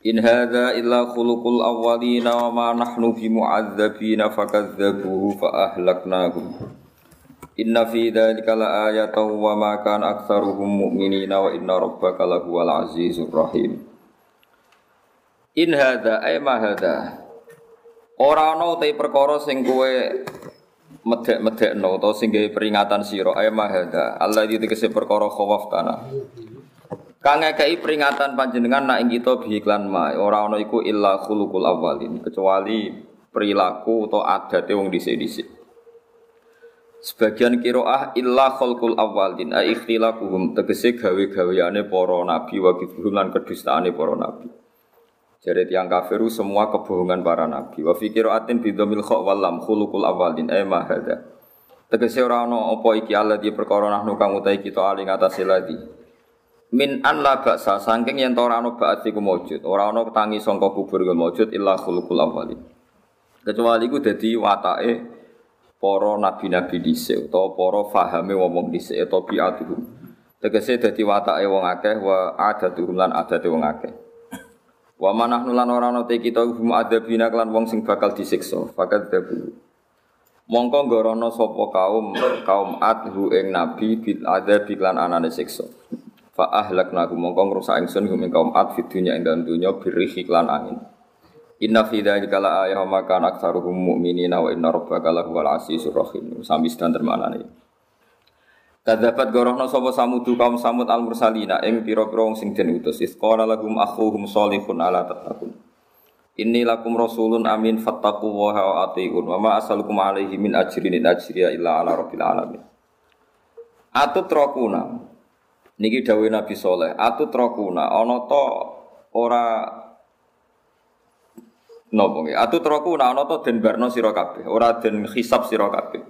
In hadza illa khuluqul awwalina wa ma nahnu bi mu'adzabina fakadzabuhu fa ahlaknahum. Inna fi dzalika la ayatan wa ma kana aktsaruhum mu'minina wa inna rabbaka lahuwal azizur rahim. In hadza ay ma hadza. Ora ana te perkara sing kowe medhek-medhekno utawa sing gawe peringatan sira ay ma hadza. Allah iki tegese perkara khawaf tanah. Kang ngekei peringatan panjenengan nak ing kita bihiklan ma ora ana iku illa khuluqul awalin kecuali perilaku atau adate wong dhisik-dhisik. Sebagian kiroah illa khalqul awalin ai ikhtilafuhum tegese gawe-gaweane para nabi wa kidhum lan kedustaane para nabi. Jadi tiang kafiru semua kebohongan para nabi. Wa fi qiraatin bi dhamil kha wal lam khuluqul awalin ai ma hadza. Tegese ora ana apa iki Allah di perkara nahnu kang utahe kita ali ngatasé ladi min an la baksa saking yen ora ana ba'at iku maujud ora ana tangi sangka kubur iku maujud illa khuluqul awwalin. Kecuali iku dadi watake para nabi-nabi dhisik utawa para fahame wong dhisik utawa bi'atuhum. Tegese dadi watake wong akeh wa adatuhum lan adate wong akeh. Wa manahnu lan ora ana te kita hum adabina lan wong sing bakal disiksa. Fakat dabu. Mongko ngorono sapa kaum kaum adhu ing nabi bil adab lan anane siksa fa ahlakna mongko ngrusak ingsun hum ing kaum ad fid dunya ing dalem dunya birih iklan angin Inna fi dzalika la ayatan wa kana aktsaruhum mu'minina wa inna rabbaka lahuwal azizur rahim. Sami sedang termanane. Kadzabat gorohna sapa samudu kaum samud al mursalina ing pira-pira wong sing den utus. Isqala lahum akhuhum sholihun ala tattaqun. Inni lakum rasulun amin fattaqu wa atiun wa ma asalukum alaihi min ajrin in illa ala rabbil alamin. Atut rokuna Niki dawuh Nabi Soleh, atu trokuna ana to ora nopo nggih. Atu trokuna ana to den barno sira ora den hisab sira kabeh.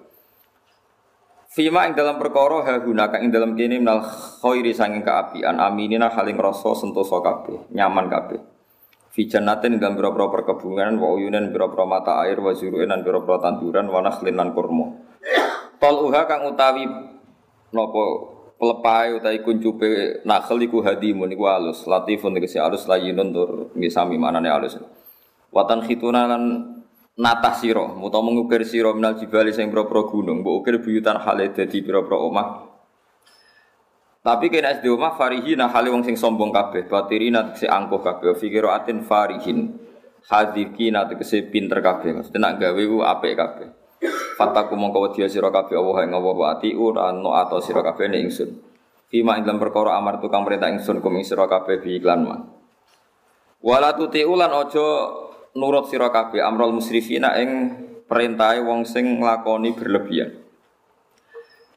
Fima ing dalam perkara ha gunaka ing dalam kene minal khairi sanging kaapian aminina haling rasa sentosa kabeh, nyaman kabeh. Fi jannatin dalam pira-pira perkebunan wa uyunan pira-pira mata air wa zuru'in lan pira-pira tanduran wa nakhlin lan. Tol uha kang utawi nopo pelepai utai kuncupe nakhel iku hadimun iku alus latifun tegese alus layinun tur nggih sami manane alus watan khituna lan natah sira utawa mengukir sira minal jibali sing pira-pira gunung mbok ukir buyutan hale dadi pira-pira omah. Tapi kena SD omah farihina hale wong sing sombong kabeh batirina tegese angkuh kabeh fikiratin farihin hadikina tegese pinter kabeh. Maksudnya nak gawe ku apik kabeh Fataku mongko wedi sira kabeh Allah ing Allah wa atiu no ato sira kabeh ning ingsun. Fima ing perkara amar tukang perintah ingsun kum ing sira kabeh bi iklan ma. Wala tutiu lan aja nurut sira kabeh amrul musrifina ing perintahe wong sing nglakoni berlebihan.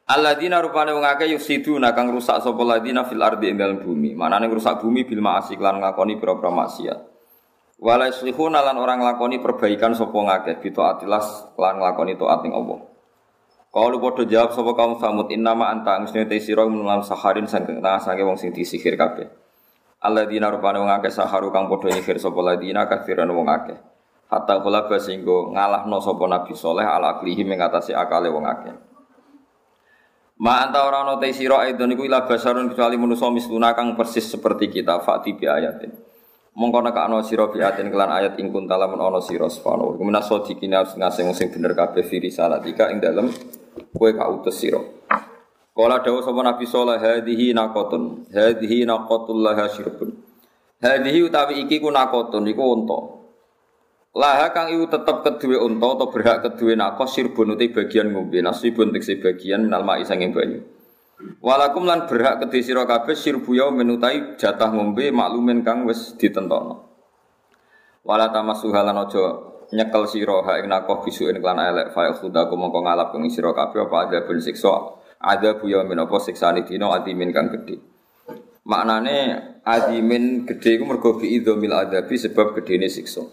Alladzina rupane wong akeh yusiduna kang rusak sapa ladina fil ardi ing bumi. Manane rusak bumi bil ma'asi lan nglakoni pira-pira maksiat. Wala yuslihuna lan orang lakoni perbaikan sapa ngakeh bito atilas lan nglakoni taat ning Allah. Kalau padha jawab sapa kaum samud innama anta angusne te sira menalam saharin sangking tengah sange wong sing disihir kabeh. Alladzina rupane wong akeh saharu kang padha nyihir sapa ladina kafiran wong akeh. Hatta kula singgo ngalahno sapa Nabi Soleh ala aklihi mengatasi akale wong akeh. Ma anta ora ana te sira aidon iku ila basarun kecuali manusa misluna kang persis seperti kita fati bi ayatin mongko nek ana sira biatin kelan ayat ing kuntala men ana sira subhanahu wa minas sadiqina ngasing sing bener kabeh fi risalatika ing dalem kowe kautus sira. Kala dawuh sapa Nabi sallallahu hadhihi naqatun hadhihi naqatul laha syirbun hadhihi utawi iki ku naqatun iku unta. Laha kang iku tetep keduwe unta atau berhak keduwe nakos sirbun uti bagian ngombe nasibun tekse bagian minal ma'i banyu Walakum lan berhak kedhi sira kabeh sirbu menutai jatah ngombe maklumen kang wis ditentokno. Wala tamasuha lan aja nyekel sira ha ing nakoh bisuken kelan elek fa khudaku mongko ngalap ing sira kabeh apa ada ben siksa ada buya min apa siksane dina adimin kang gedhe. Maknane adimin gedhe iku mergo bi idzamil adabi sebab gedene siksa.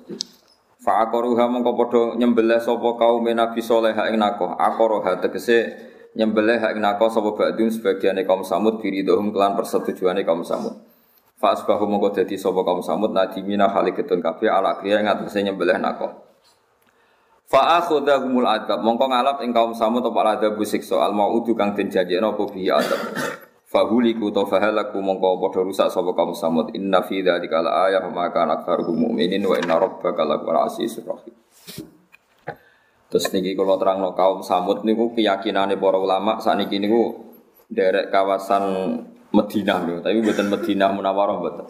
Fa aqaruha mongko padha nyembelih sapa kaum Nabi saleh ing nakoh. Aqaruha tegese nyembelih ing nakoh sapa ba'dun sebagiane kaum Samud biridhum kelan persetujuane kaum Samud. Fa asbahu mongko dadi sapa kaum Samud nadimina haliketun kabeh ala kriya ngatese nyembelih nakoh. Fa akhudhahumul adab mongko ngalap ing kaum Samud apa adab siksa al maudu kang den janjekno apa bi adab. Fahuliku to fahalaku mongko padha rusak sapa kaum samud inna fi dzalika ayah maka aktsaruhum mu'minin wa inna rabbaka lahuwal azizur rahim. Terus niki kalau terangno kaum samud niku keyakinane para ulama sakniki niku derek kawasan Madinah niku, tapi mboten Madinah Munawwarah mboten.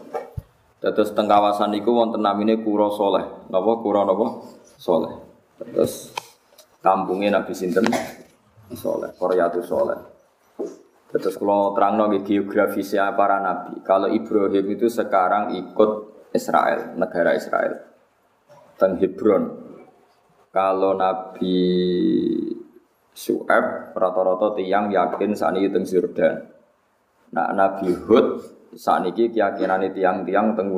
Terus teng kawasan niku wonten namine Kura Soleh. Napa Kura napa? Soleh. Terus kampungnya Nabi sinten? Soleh, Koryatu Soleh. Terus kalau terang nonggi geografisnya para nabi, kalau Ibrahim itu sekarang ikut Israel, negara Israel, teng Hebron. Kalau Nabi Su'eb, rata-rata tiang yakin saat ini teng Jordan. Nah Nabi Hud saat ini keyakinan tiang-tiang teng.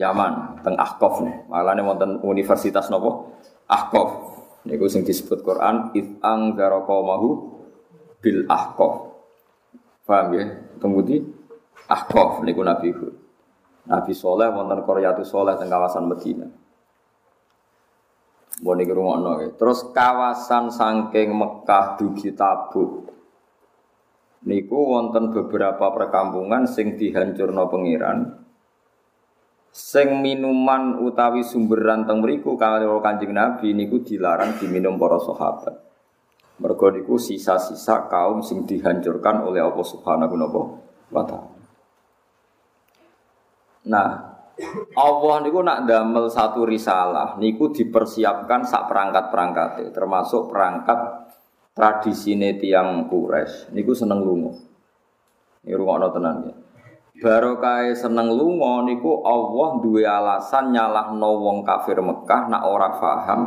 Yaman, teng Ahqaf nih. Malah nih wonten universitas nopo Ahqaf. Niku sing disebut Quran, itang mahu bil Ahqaf. Paham ya? Kemudian Ahqaf niku Nabi Hud. Nabi Soleh wonten Koryatu Soleh teng kawasan Medina. Mau niku rungokno ya. Terus kawasan saking Mekah dugi Tabuk. Niku wonten beberapa perkampungan sing dihancurno pengiran. Sing minuman utawi sumberan teng mriku kalau Kanjeng Nabi niku dilarang diminum para sahabat. Mergo niku sisa-sisa kaum sing dihancurkan oleh Allah Subhanahu wa taala. Nah, Allah niku nak damel satu risalah niku dipersiapkan sak perangkat-perangkat termasuk perangkat tradisine tiang Quraisy niku seneng lunga. Ini rungokno tenan ya. Barokah seneng lunga niku Allah duwe alasan nyalahno wong kafir Mekah nak ora paham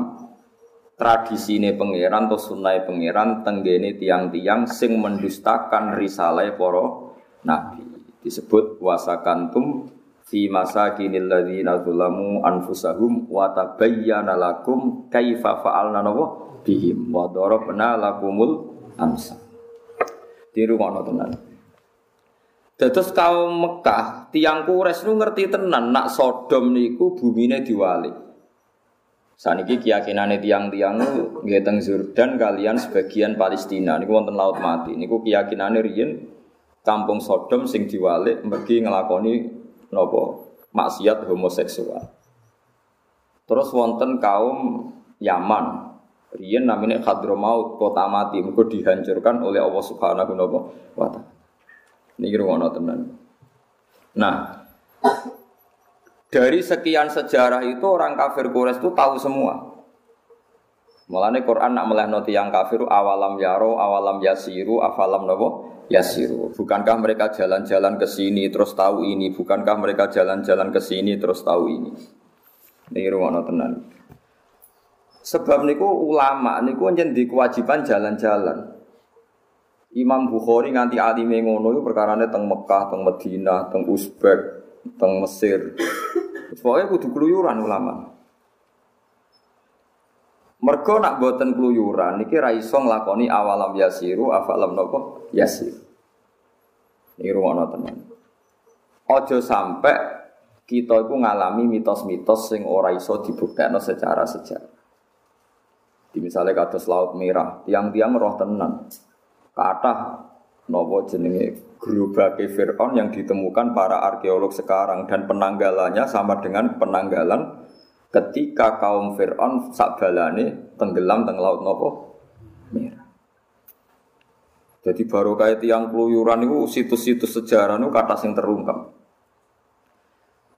tradisi ini pangeran atau sunai pangeran tenggene tiang-tiang sing mendustakan risalah poro nabi disebut wasakantum fi masa kinil ladzina zulamu anfusahum wa tabayyana lakum kaifa fa'alna nawa bihim. Wa darabna lakumul amsa tiru ngono tenan. Dados kaum Mekah, tiang Quraisy nu ngerti tenan nak Sodom niku bumine diwalik. Saniki keyakinan tiang-tiang nggih teng Jordan kalian sebagian Palestina. Niku wonten laut mati. Niku keyakinane riyen kampung Sodom sing diwalik mergi ngelakoni nopo maksiat homoseksual. Terus wonten kaum Yaman. Riyen namanya Hadramaut, kota mati, mergo dihancurkan oleh Allah Subhanahu wa taala. Niki rungono tenan. Nah, dari sekian sejarah itu orang kafir Quraisy itu tahu semua. Mulane Quran nak melehno yang kafir awalam yaro, awalam yasiru, afalam nopo yasiru. Bukankah mereka jalan-jalan ke sini terus tahu ini? Bukankah mereka jalan-jalan ke sini terus tahu ini? Ini rumono tenan. Sebab niku ulama niku jadi kewajiban jalan-jalan. Imam Bukhari nganti alime ngono iku perkarane teng Mekah, teng Madinah, teng Uzbek, teng Mesir. Pokoknya kudu keluyuran ulama. Mergo nak boten keluyuran niki ra iso nglakoni awalam yasiru afalam nopo yasir. Ini rumono tenan. Ojo sampai kita itu ngalami mitos-mitos sing ora iso dibuktekno secara sejarah. Di misalnya kados laut merah, tiang-tiang roh tenan. Kata nopo jenenge gerobake Fir'aun yang ditemukan para arkeolog sekarang dan penanggalannya sama dengan penanggalan ketika kaum Fir'aun sakbalane tenggelam teng laut nopo merah. Jadi baru kayak tiang keluyuran itu situs-situs sejarah itu kata sing terungkap.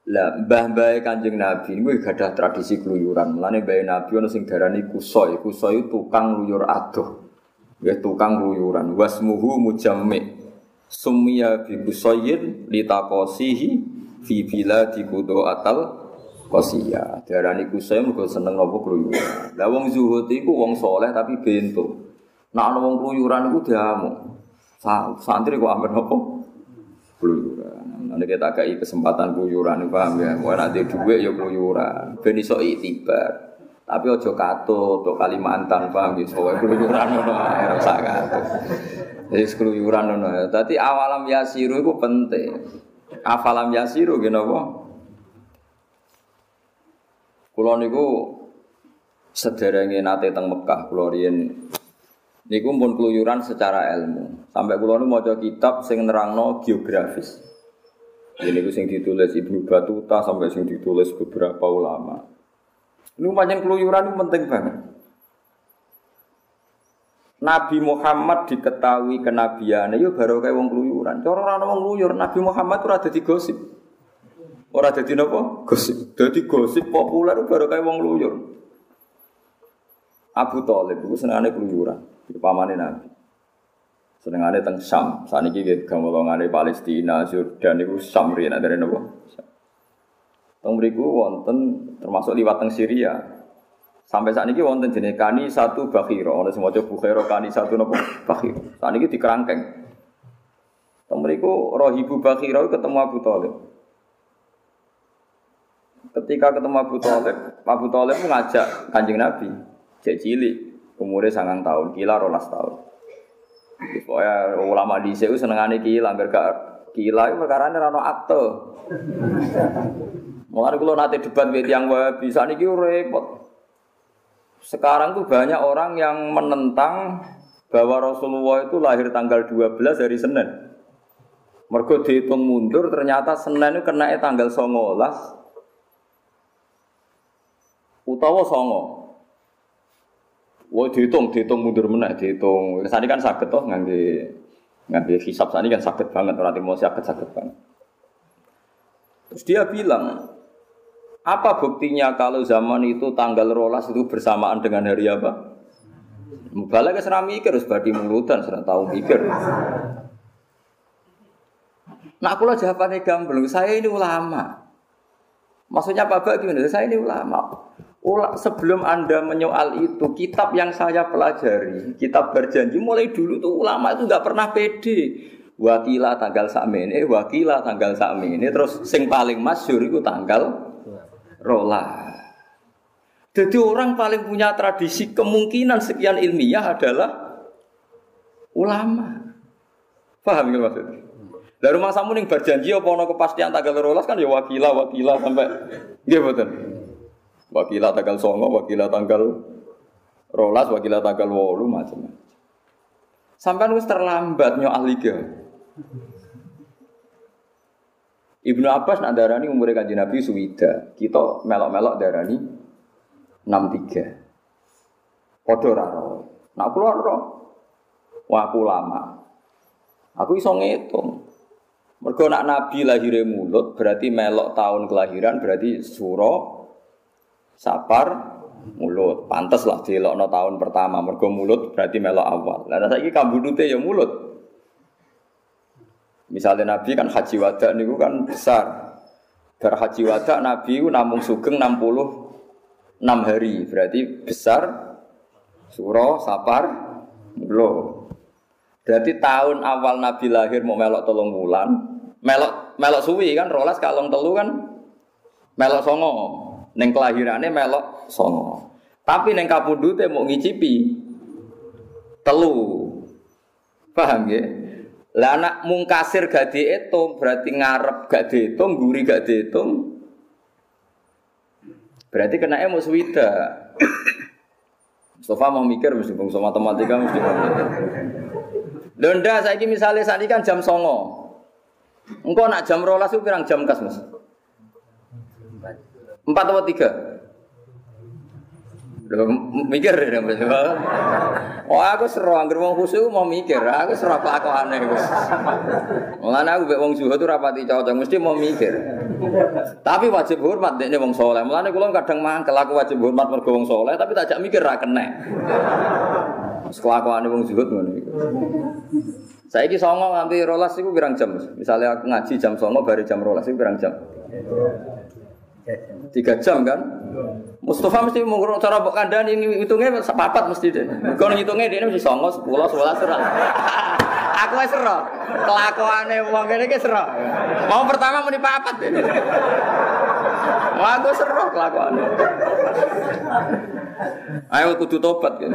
Lah mbah mbah kanjeng Nabi ini gak ada tradisi keluyuran. Mulane mbah Nabi ono sing darani kusoi. Kusoi tukang luyur adoh. Ya tukang keluyuran. Wasmuhu mujammi. Sumia bi busayyin litakosihi fi di kudo atal kosia. Darani kusai mergo seneng nopo keluyuran. Lah wong zuhud iku wong soleh tapi bento. Nak ana wong keluyuran iku diamuk. Santri kok amben nopo? Keluyuran. Nanti kita kayak kesempatan keluyuran, paham ya? Mau nanti duit ya keluyuran. Ben iso itibar. Tapi ojo kato, to Kalimantan, paham ya? Soalnya keluyuran ngono ae kato. Jadi keluyuran ngono. Dadi awalam yasiru itu penting. Afalam yasiru gini apa? Kulo niku sederenge nate teng Mekah, kulo riyen niku pun keluyuran secara ilmu. Sampai kulo niku maca kitab sing nerangno geografis. Ini ku sing ditulis Ibnu Batuta sampai sing ditulis beberapa ulama. Ini panjang keluyuran itu penting banget. Nabi Muhammad diketahui kenabian itu baru kayak wong keluyuran. Cara orang wong keluyur, Nabi Muhammad itu ada di gosip. Orang ada di apa? Gosip. Jadi gosip populer baru kayak wong keluyur. Abu Talib itu senangnya keluyuran. Pamane Nabi. Senengane teng Sam. Saniki nggih gamolongane Palestina, Jordan iku Sam riyen dari napa? Teng mriku wonten termasuk liwat teng Syria. Sampai saat ini wonten jenis kani satu bakhiro, oleh semua coba bukhiro kani satu nopo bakhiro. Saat ini dikerangkeng. Teng mriku rohibu bakhiro ketemu Abu Talib. Ketika ketemu Abu Talib, Abu Talib mengajak kanjeng Nabi, cek cilik, umurnya sangat tahun, kila rolas tahun. Pokoknya ulama di sini senengane kila, biar gak kila itu perkara ini rano akte. Mulai kalau nanti debat dengan yang bisa nih repot. Sekarang tuh banyak orang yang menentang bahwa Rasulullah itu lahir tanggal 12 hari Senin. Mergo dihitung mundur ternyata Senin itu kena tanggal 19 utawa songo. Wah dihitung, dihitung mundur mana, dihitung. Sani kan sakit toh ngangge ngangge hisap sani kan sakit banget, orang mau sakit sakit banget. Terus dia bilang, apa buktinya kalau zaman itu tanggal rolas itu bersamaan dengan hari apa? Mubalak serah mikir, harus badi mulutan, serah tahu mikir. Nah aku lah jawabannya gamblang, saya ini ulama. Maksudnya Pak Bak gimana? Saya ini ulama. Ula, sebelum Anda menyoal itu, kitab yang saya pelajari, kitab berjanji, mulai dulu tuh ulama itu nggak pernah pede. Wakila tanggal ini, wakila tanggal ini, terus sing paling masyur itu tanggal rola. Jadi orang paling punya tradisi kemungkinan sekian ilmiah adalah ulama. Paham ya maksudnya? Dari rumah samu ning berjanji apa ono kepastian tanggal rolas kan ya wakila wakila sampai nggih. Wakilah tanggal songo, wakilah tanggal rolas, wakilah tanggal wolu macam Sampai nus terlambat nyo liga. Ibnu Abbas nak darani umur kanjeng Nabi suwida. Kita melok-melok darani 63. Padha ora Nak kula ora. Wah lama. Aku iso ngitung. Mergo nak Nabi lahir mulut berarti melok tahun kelahiran berarti suro Sapar mulut. Pantes lah no tahun pertama. Mergo mulut berarti melok awal. Lah saiki kambudute ya mulut. Misalnya Nabi kan haji wada niku kan besar. Bar haji wada Nabi ku namung sugeng 66 hari. Berarti besar suro sapar mulut. Berarti tahun awal Nabi lahir mau melok tolong bulan, melok melok suwi kan rolas kalong telu kan melok songo. Neng kelahirannya melok songo. Tapi neng kapundute mau ngicipi telu. Paham ya? Lah anak mungkasir gak dihitung berarti ngarep gak dihitung, guri gak dihitung. Berarti kena emo swida. Mustafa mau mikir mesti bangsa matematika mesti. Donda saya ini misalnya saat ini kan jam songo. Engkau nak jam rolas itu pirang jam kas mas? Empat atau tiga? Udah mikir ya Oh aku seru angger wong khusyuk mau mikir, aku seru apa aku aneh Gus. Mulane aku mek wong zuhud tuh rapati cocok, mesti mau mikir. Tapi wajib hormat dekne wong soleh. Mulane kula kadang mangkel aku wajib hormat mergo wong soleh, tapi tak mikir ra kena. Kelakuane wong zuhud ngono iku. Saiki songo nganti rolas iku pirang jam? Misalnya aku ngaji jam songo bari jam rolas iku pirang jam? Tiga jam kan? Mustafa mesti mengurung cara bok kandang ini hitungnya sepapat mesti deh. Kalau ngitungnya dia mesti songo sepuluh sebelas serah. Aku es serah. Kelakuannya uang ini ke serah. Mau pertama muni papat ya. Wah, aku seru kelakuan. Ayo kudu tobat kan.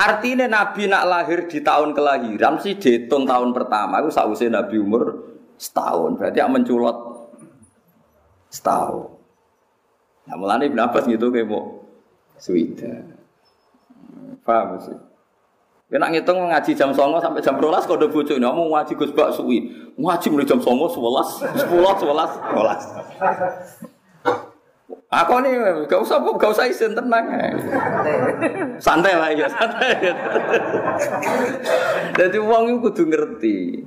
Artinya Nabi nak lahir di tahun kelahiran sih dihitung tahun pertama. Aku sausé Nabi umur setahun. Berarti yang menculot setahun. Nah, mulane Ibn Abbas gitu kayak mau Swida. Paham sih? Kena ngitung ngaji jam songo sampai jam rolas kau udah bujuk ini, mau ngaji gus bak suwi, ngaji mulai jam songo sebelas, sepuluh, sebelas, sebelas. Aku nih gak usah gak usah isin tenang, santai lah ya santai. Jadi uang itu kudu ngerti,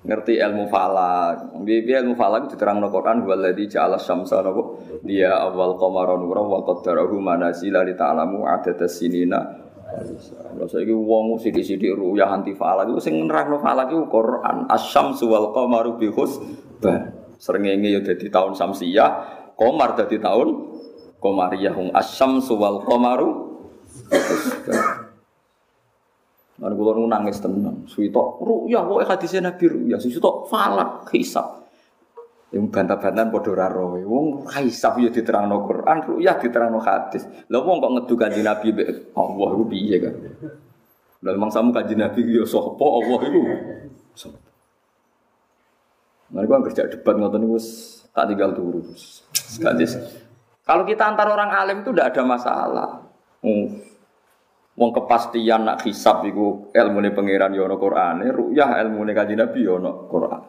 ngerti ilmu falak. Bibi ilmu falak diterang no Quran waladhi ja'ala syamsa nopo dia awal qamaron nura wa qaddarahu manazila li ta'lamu adada sinina Lha saiki wong sithik-sithik ruyah anti falak iku sing nerangno falak iku Quran. Asyamsu wal qamaru bi husban. Srengenge ya dadi tahun Samsiyah, Komar dadi tahun Komariyah hum asyamsu wal qamaru Lan kula nu nangis tenan. Suwitok ruyah kok hadise Nabi ruyah, suwitok falak hisab. Yang bantah-bantahan padha ora roe. Wong hisab ya diterangno Quran, ruyah diterangno hadis. Lah wong kok ngedu kanjeng Nabi mbek Allah iku piye kan? Lah memang samu kanjeng Nabi ya sapa Allah iku? Sapa? Mereka kerja debat ngoten niku tak tinggal turu. Sekali. Kalau kita antar orang alim itu tidak ada masalah. Hmm. Wong kepastian nak hisab iku ilmune pangeran ya ana Qur'ane, ruyah ilmune kanjeng Nabi ya ana Qur'an.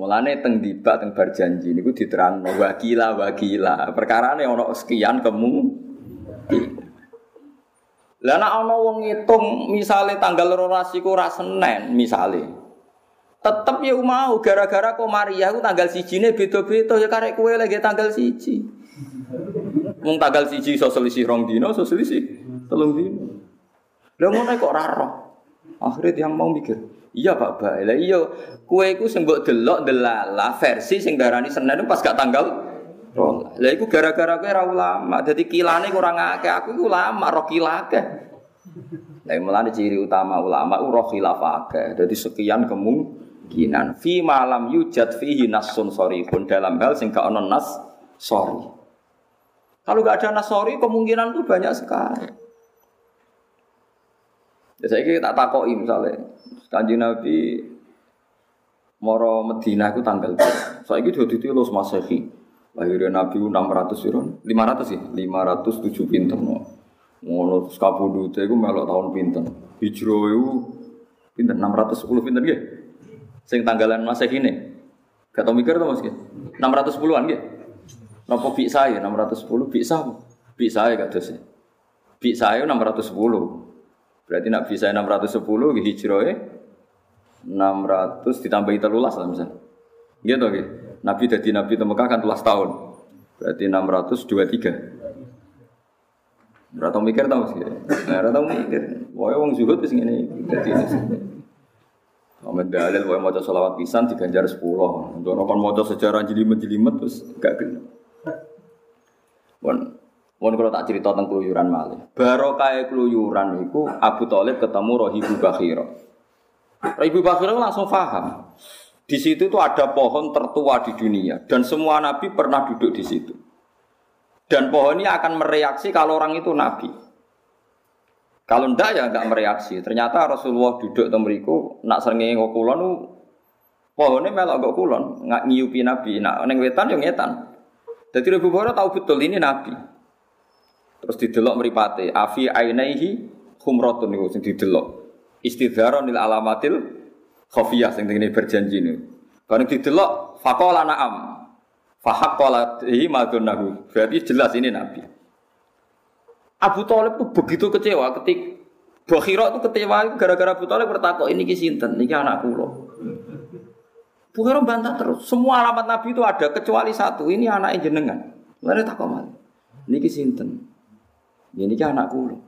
Mulane teng dibak teng bar janji niku diterangno wakila wakila. Perkarane ana sekian kemu. Lah nek ana wong ngitung misale tanggal 12 iku ora Senin misale. Tetep ya mau gara-gara Komariah ku tanggal sijine beda-beda ya karek kowe lagi tanggal siji. Wong tanggal siji iso selisih rong dino, iso selisih telung dino. Lah ngono kok ora roh. Akhirnya yang mau mikir, iya Pak Bae. Lah iya, kue iku sing mbok delok delala versi sing darani Senin pas gak tanggal roh. Lah iku gara-gara kowe ora ulama. Dadi kilane kurang akeh. Aku iku ulama, roh kilake. Lah mulane ciri utama ulama roh khilaf akeh. Dadi sekian kemungkinan fi malam yujad fihi nasun sorihun dalam hal sing gak ono nas sorry. Kalau gak ada nas sorry kemungkinan itu banyak sekali. Ya saya tak takoi misalnya, kanji Nabi Moro Medina itu tanggal berapa? Saya itu dua titik los masehi. Lahirnya Nabi 600 sih, 500 sih, 507 pinter no. Ngono kabudute iku melok tahun pinten. Hijrah iku pinten 610 pinten nggih. Sing tanggalan Masehi ini. Gak tau mikir to Mas nggih. 610-an nggih. Napa bi saya 610 bi sah. Bi saya gak dosa. Bi saya 610. Berarti nak bisa 610 nggih hijrahe 600 ditambahi telulas lah misalnya. Gitu nggih. Nabi jadi nabi di Mekah kan telas tahun. Berarti 623. Ora tau mikir tau sih. Nah, ora tau mikir. Wae wong zuhud wis ngene dadi. Amen dalil wae maca selawat pisan diganjar 10. Untuk kon maca sejarah jelimet-jelimet terus gak genep. Pun Mun kalau tak cerita tentang keluyuran malih. Barokah keluyuran itu Abu Thalib ketemu Rohibu Bakhira. Rohibu Bakhira langsung paham. Di situ itu ada pohon tertua di dunia dan semua nabi pernah duduk di situ. Dan pohon ini akan mereaksi kalau orang itu nabi. Kalau ndak ya nggak mereaksi. Ternyata Rasulullah duduk temeriku nak seringi ngokulon pohonnya melok ngok kulon nggak nyiupi nabi. Nak neng wetan yang ngetan. Jadi Abu Bakar tahu betul ini nabi. Terus didelok meripate, afi ainaihi khumratun niku sing didelok. Istidharon lil alamatil khafiyah sing ngene berjanji niku. Bareng didelok faqala na'am. Fahaqqala hi madunahu. Berarti jelas ini nabi. Abu Thalib itu begitu kecewa ketik Bakhira itu kecewa gara-gara Abu Thalib bertakok ini ki sinten? Niki anak. Bukhara bantah terus. Semua alamat Nabi itu ada kecuali satu. Ini anak jenengan. Lalu takok mana? Niki sinten? Ini kan anak kulo.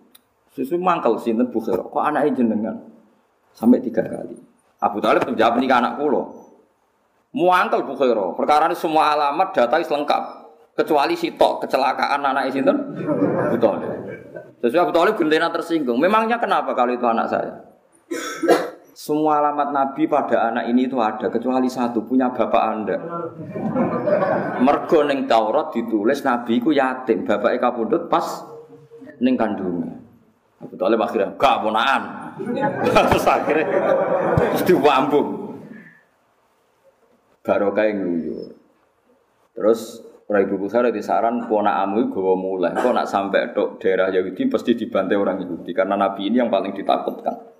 Susu mangkal sinten Bukhara. Kok anaknya jenengan? Sampai tiga kali. Abu Talib menjawab ini anak kulo. Muangkel Bukhara. Perkara ini semua alamat data lengkap. Kecuali si tok kecelakaan anak sinten Abu Talib. Sesuai Abu Talib gendena tersinggung. Memangnya kenapa kalau itu anak saya? Semua alamat Nabi pada anak ini itu ada kecuali satu punya bapak anda. Mergo neng Taurat ditulis Nabi ku yatim, bapak Eka kapundhut pas neng kandungnya. Abu Talib akhirnya gak ponaan. Terus akhirnya diwambung. Barokah yang nguyur. Terus Ora Ibu Besar di saran ponakamu gue mulai. Kok nak sampai dok daerah Yahudi pasti dibantai orang Yahudi karena Nabi ini yang paling ditakutkan.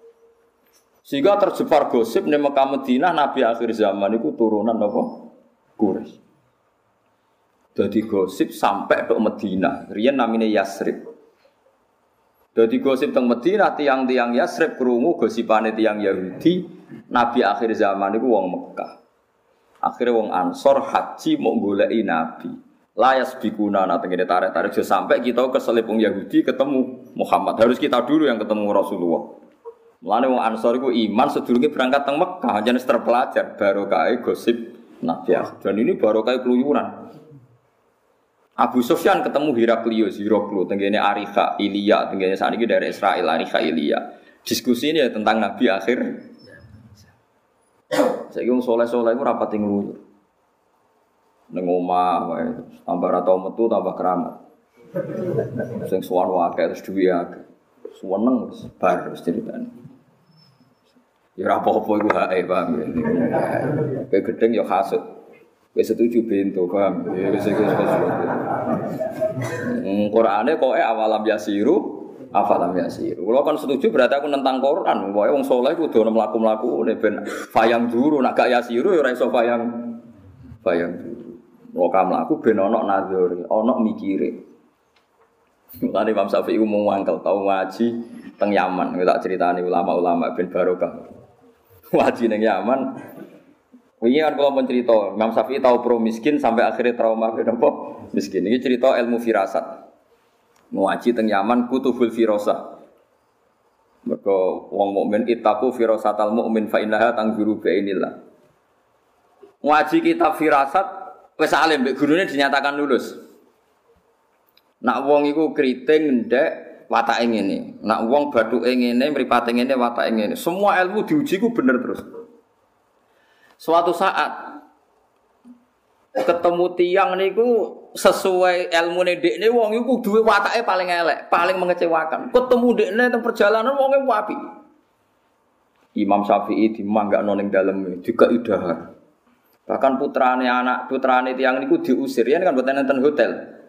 Sehingga tersebar gosip di Mekah Madinah Nabi akhir zaman itu turunan apa? Quraisy. Jadi gosip sampai dok Medina. Rian namanya Yasrib. Jadi gosip tentang Medina tiang-tiang Yasrib kerungu gosipane tiang Yahudi Nabi akhir zaman itu wong Mekah. Akhirnya wong Ansor haji mau goleki Nabi. Layas bikuna nah tengene tarik-tarik sampai kita ke selipung Yahudi ketemu Muhammad. Harus kita dulu yang ketemu Rasulullah. Mulane wong Ansor iku iman sedurunge berangkat teng Mekah, jenis terpelajar barokah gosip Nabi. Dan ini barokah keluyuran. Abu Sufyan ketemu Heraklius, Heraklu, tenggene Arika, Ilya, tenggene saat ini dari Israel, Arika, Ilya. Diskusi ini ya tentang Nabi akhir saya kira soleh soleh itu rapat tinggal Neng tambah ratau metu, tambah keramat. Sing suwan wakai terus duwe akeh. Suweneng bar terus ceritane. Ya ora apa-apa iku hae, paham ya. Kayak gedeng ya hasud. Wis setuju bento, paham. Ya wis iku sesuatu. Hmm, Qur'ane kok awalam yasiru afalam yasir. Kalau kan setuju berarti aku nentang Quran. Pokoknya wong soleh kudu ono mlaku-mlaku ben fayang duru nak gak yasiru ya ora iso fayang fayang duru. Lokam mlaku ben ono nadzuri, ono mikire. Mulane Imam Syafi'i umum wangkel tau ngaji teng Yaman. Tak ceritani ulama-ulama ben barokah. Ngaji ning Yaman. Wingi kan kalau mencerita, Imam Syafi'i tahu pro miskin sampai akhirnya trauma kenapa miskin. Ini cerita ilmu firasat. Ngaji teng Yaman kutubul firasa. Mereka wong mukmin itaku firasatal mukmin fa innaha tangguru bi inilah. Ngaji kitab firasat wis alim mbek gurune dinyatakan lulus. Nak wong iku kriting ndek watake ngene. Nak wong bathuke ngene, mripate ngene, watake ngene. Semua ilmu diuji ku bener terus. Suatu saat ketemu tiang niku sesuai ilmu dekne wong iku duwe watake paling elek, paling mengecewakan. Ketemu dekne teng perjalanan wonge wapi. Imam Syafi'i dimanggakno ning dalem juga idahar. Bahkan putrane anak putrane tiang niku diusir ya kan boten enten hotel.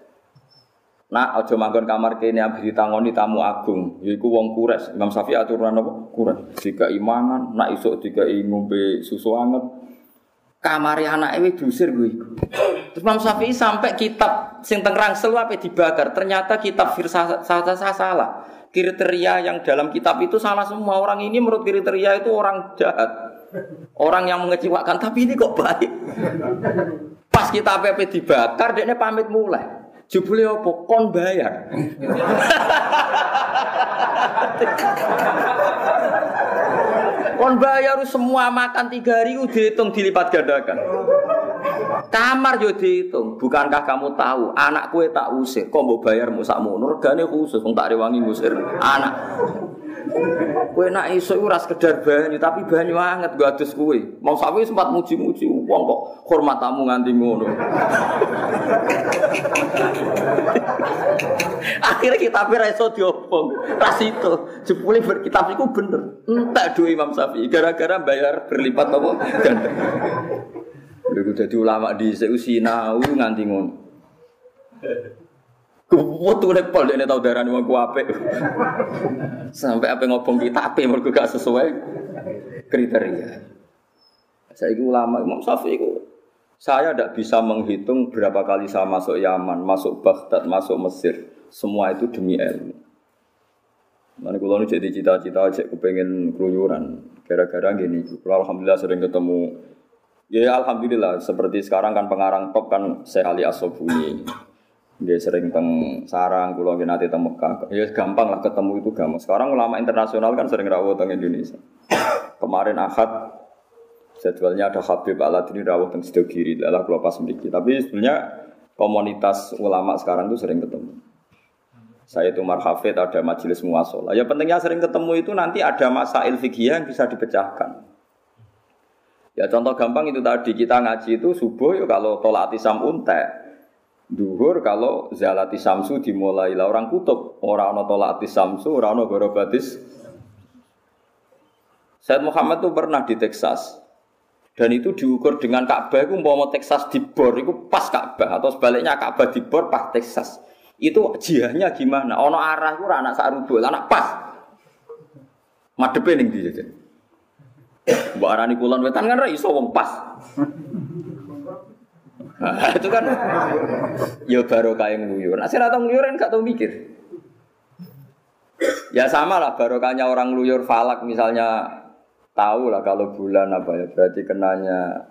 Nak aja manggon kamar kene abdi ditangoni tamu agung, yaiku wong kures. Imam Syafi'i aturan apa? Kures. Jika imangan, nak isuk jika ngombe susu anget, kamari anak wis diusir iku. Terus Imam Syafi'i sampai kitab sing teng rangsel apa dibakar. Ternyata kitab firsa salah. Kriteria yang dalam kitab itu salah semua. Orang ini menurut kriteria itu orang jahat. Orang yang mengecewakan, tapi ini kok baik. Pas kita PP dibakar, dia pamit mulai. Jubli apa? Kon bayar. Kon bayar semua makan tiga hari dihitung dilipat gandakan. Kamar yo dihitung. Bukankah kamu tahu anak kue tak usir, kok mau bayar musak munur? Gane khusus, wong tak rewangi ngusir anak. Kue nak iso ora sekedar banyu, tapi banyu anget gak adus kue. Mau sapi sempat muji-muji wong kok hormat tamu nganti ngono. Akhirnya kita ra iso diobong. Ras itu jebule berkitab iku bener. Entek duwe Imam Syafi'i gara-gara bayar berlipat apa. Lha dadi ulama di sinau nganti ngono. Kuwatu nek pol dekne tau darani wong ku apik. Sampai apa ngobong kita apik mergo gak sesuai kriteria. Saya ulama Imam Syafi'i saya tidak bisa menghitung berapa kali saya masuk Yaman, masuk Baghdad, masuk Mesir. Semua itu demi ilmu. Mana kalau jadi cita-cita cek kepengen keluyuran. Gara-gara gini, kalau alhamdulillah sering ketemu. Ya alhamdulillah, seperti sekarang kan pengarang top kan Syekh Ali Asobuni. Dia sering teng sarang, kalau nanti teng Mekah. Ya gampang lah ketemu itu gampang. Sekarang ulama internasional kan sering rawat teng Indonesia. Kemarin Ahad Jadwalnya ada Habib Aladini rawuh teng Sido Giri, adalah kalau pas memiliki. Tapi sebenarnya komunitas ulama sekarang itu sering ketemu. Saya itu marhafid, ada majelis muasalah. Ya pentingnya sering ketemu itu nanti ada masail fikih yang bisa dipecahkan. Ya contoh gampang itu tadi kita ngaji itu subuh ya kalau tolak tisam untek. Duhur kalau zalati samsu dimulai lah orang kutub orang tolak samsu orang ono gorobatis. Said Muhammad itu pernah di Texas dan itu diukur dengan Ka'bah itu mau Texas di bor itu pas Ka'bah atau sebaliknya Ka'bah di bor pas Texas itu jihahnya gimana? Ono arah itu anak sarubul anak pas madepe ning ndi Mbok arani kulon wetan kan ra iso pas. Nah, itu kan ya baru kayak nguyur. Nah, saya datang nguyur kan gak tau mikir. Ya sama lah barokahnya orang nguyur falak misalnya tahu lah kalau bulan apa ya berarti kenanya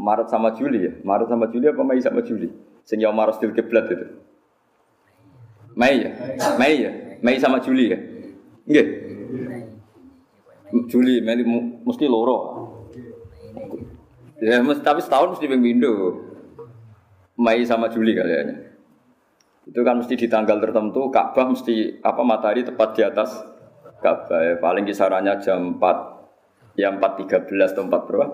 Maret sama Juli ya. Maret sama Juli apa Mei sama Juli? Sing ya Maret still kiblat itu. Mei ya? Mei ya? Mei sama Juli ya? Nggih. Juli, Mei mesti loro. Ya, tapi setahun mesti pindah. Mei sama Juli kayaknya. Itu kan mesti di tanggal tertentu Ka'bah mesti apa matahari tepat di atas Ka'bah. Ya. Paling kisarannya jam 4 ya 4.13 atau 4 berapa?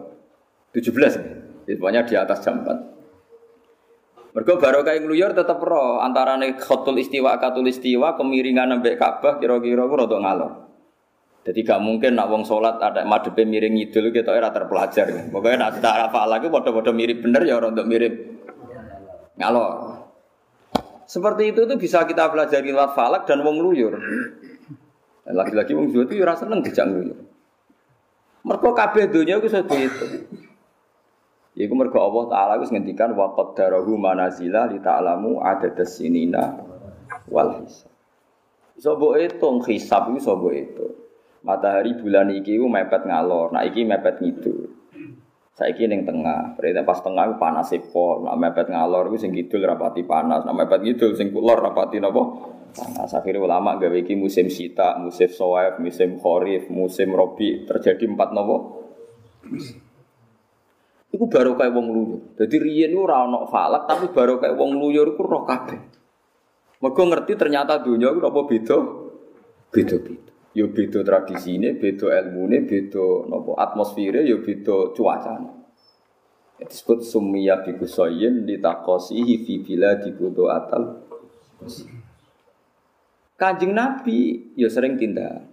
17 ya. Pokoknya di atas jam 4. Mergo barokah ngluyur tetep ro antarane khotul istiwa katul istiwa kemiringan nembek Ka'bah kira-kira rada ngalor. Jadi gak mungkin nak wong sholat ada madepe miring ngidul kita era terpelajar. Pokoknya nak tak apa lagi bodoh-bodoh mirip bener ya orang untuk mirip ngalor. Seperti itu tuh bisa kita pelajari lewat falak dan wong luyur. Lagi-lagi wong luyur itu ya rasa seneng dijak luyur. Mergo kabeh donya iku sedo itu. Iku mergo Allah taala wis ngendikan wa qaddarahu manazila li ta'lamu adadas sinina wal hisab. Iso mbok hitung hisab iku iso mbok hitung. Matahari bulan iki ku mepet ngalor, nah iki mepet ngidul. Saiki ning tengah, berarti pas tengah panas pol, nak mepet ngalor ku sing kidul rapati panas, nak mepet kidul sing kulor rapati napa? Panas. Akhirnya ulama gawe iki musim sita, musim soif, musim kharif, musim robi terjadi empat napa? Iku baru kayak wong luyur. Jadi riyen ora ana falak tapi baru kayak wong luyur iku roh kabeh. Mergo ngerti ternyata dunia iku apa beda? Beda-beda. Yo beda tradisine, beda ilmune, beda napa atmosfere, yo beda cuacane. Disebut summiya bi kusayin litaqasihi fi biladi budu atal. Kanjeng Nabi ya sering tindak.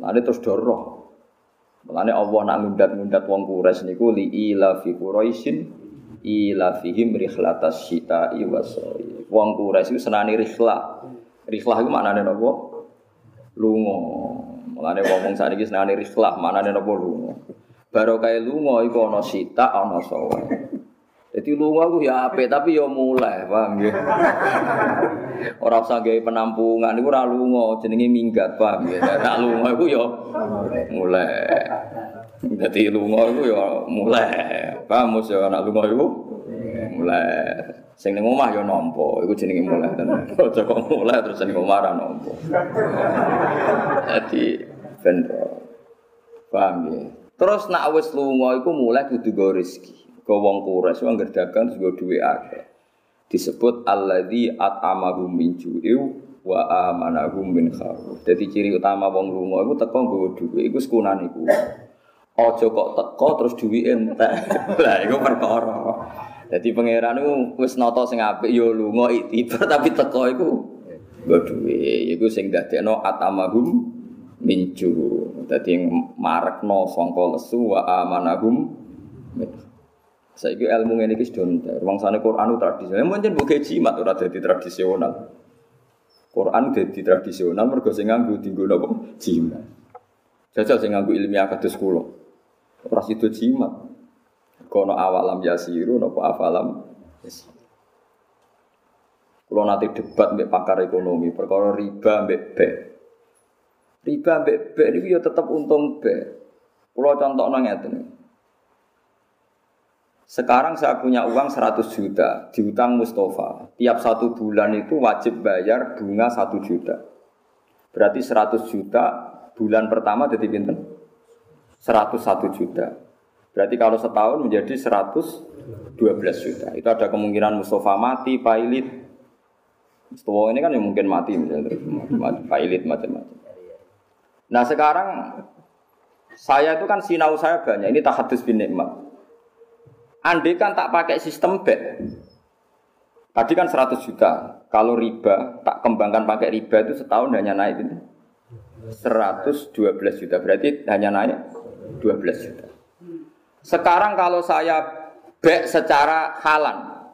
Lalu terus doroh. Mulane Allah nak ngundat-ngundat wong Quraisy niku li ila fi Quraisyin ila fihim rihlatas syita'i wasoi. Wong Quraisy iku senani rihlah. Rihlah iku maknane napa? Lunga. Mulane wong sakniki senengane rihlah, manane napa lunga. Baru kaya lunga iku ana sita, ana sawa. Jadi lunga ku ya apik tapi ya mulai, paham nggih. Ora usah penampungan iku ora lunga, jenenge minggat, paham nggih. Nek lunga iku ya mulai. Jadi lunga iku ya mulai. Paham mesti ya nek lunga iku mulai. Sing ning omah ya nampa, iku jenenge mulai tenan. Aja kok mulai terus ning omah ora nampa. Dadi ben paham ya. Terus nak wis lunga iku mulai kudu go rezeki. Go wong kures wong dagang terus go duwe akeh. Disebut alladzi at'amahum min ju'in wa amanahum min khauf. Dadi ciri utama wong lunga iku teko nggawa dhuwit iku sekunane iku. Aja kok teko terus duwe entek. Lah iku perkara. Jadi pangeran itu wis nata sing apik ya lunga iktibar tapi teko iku nggo duwe. Iku sing dadekno atamahum minju. Dadi marekno sangka lesu wa amanahum Saiki ilmu ngene iki sudah entar. Wangsane Quran tradisional. Mungkin mbok jimat ora dadi tradisional. Quran dadi tradisional mergo sing nganggo dienggo napa? Jimat. Jajal sing nganggo ilmiah kados kula. Ora sido jimat. Kono awalam yasiru nopo afalam yasiru. Kalau nanti debat mbek pakar ekonomi, perkara riba mbek B. Riba mbek B ini ya tetap untung B. Kalau contoh ngeten. Sekarang saya punya uang 100 juta diutang Mustafa. Tiap satu bulan itu wajib bayar bunga 1 juta. Berarti 100 juta bulan pertama jadi pinten? 101 juta. Berarti kalau setahun menjadi 112 juta. Itu ada kemungkinan Mustafa mati, pilot. Setua ini kan yang mungkin mati misalnya mati, pilot macam-macam. Nah sekarang saya itu kan sinau saya banyak. Ini tahadus bin nikmat. Andai kan tak pakai sistem bet. Tadi kan 100 juta. Kalau riba, tak kembangkan pakai riba itu setahun hanya naik itu. 112 juta. Berarti hanya naik 12 juta. Sekarang kalau saya bet secara halan.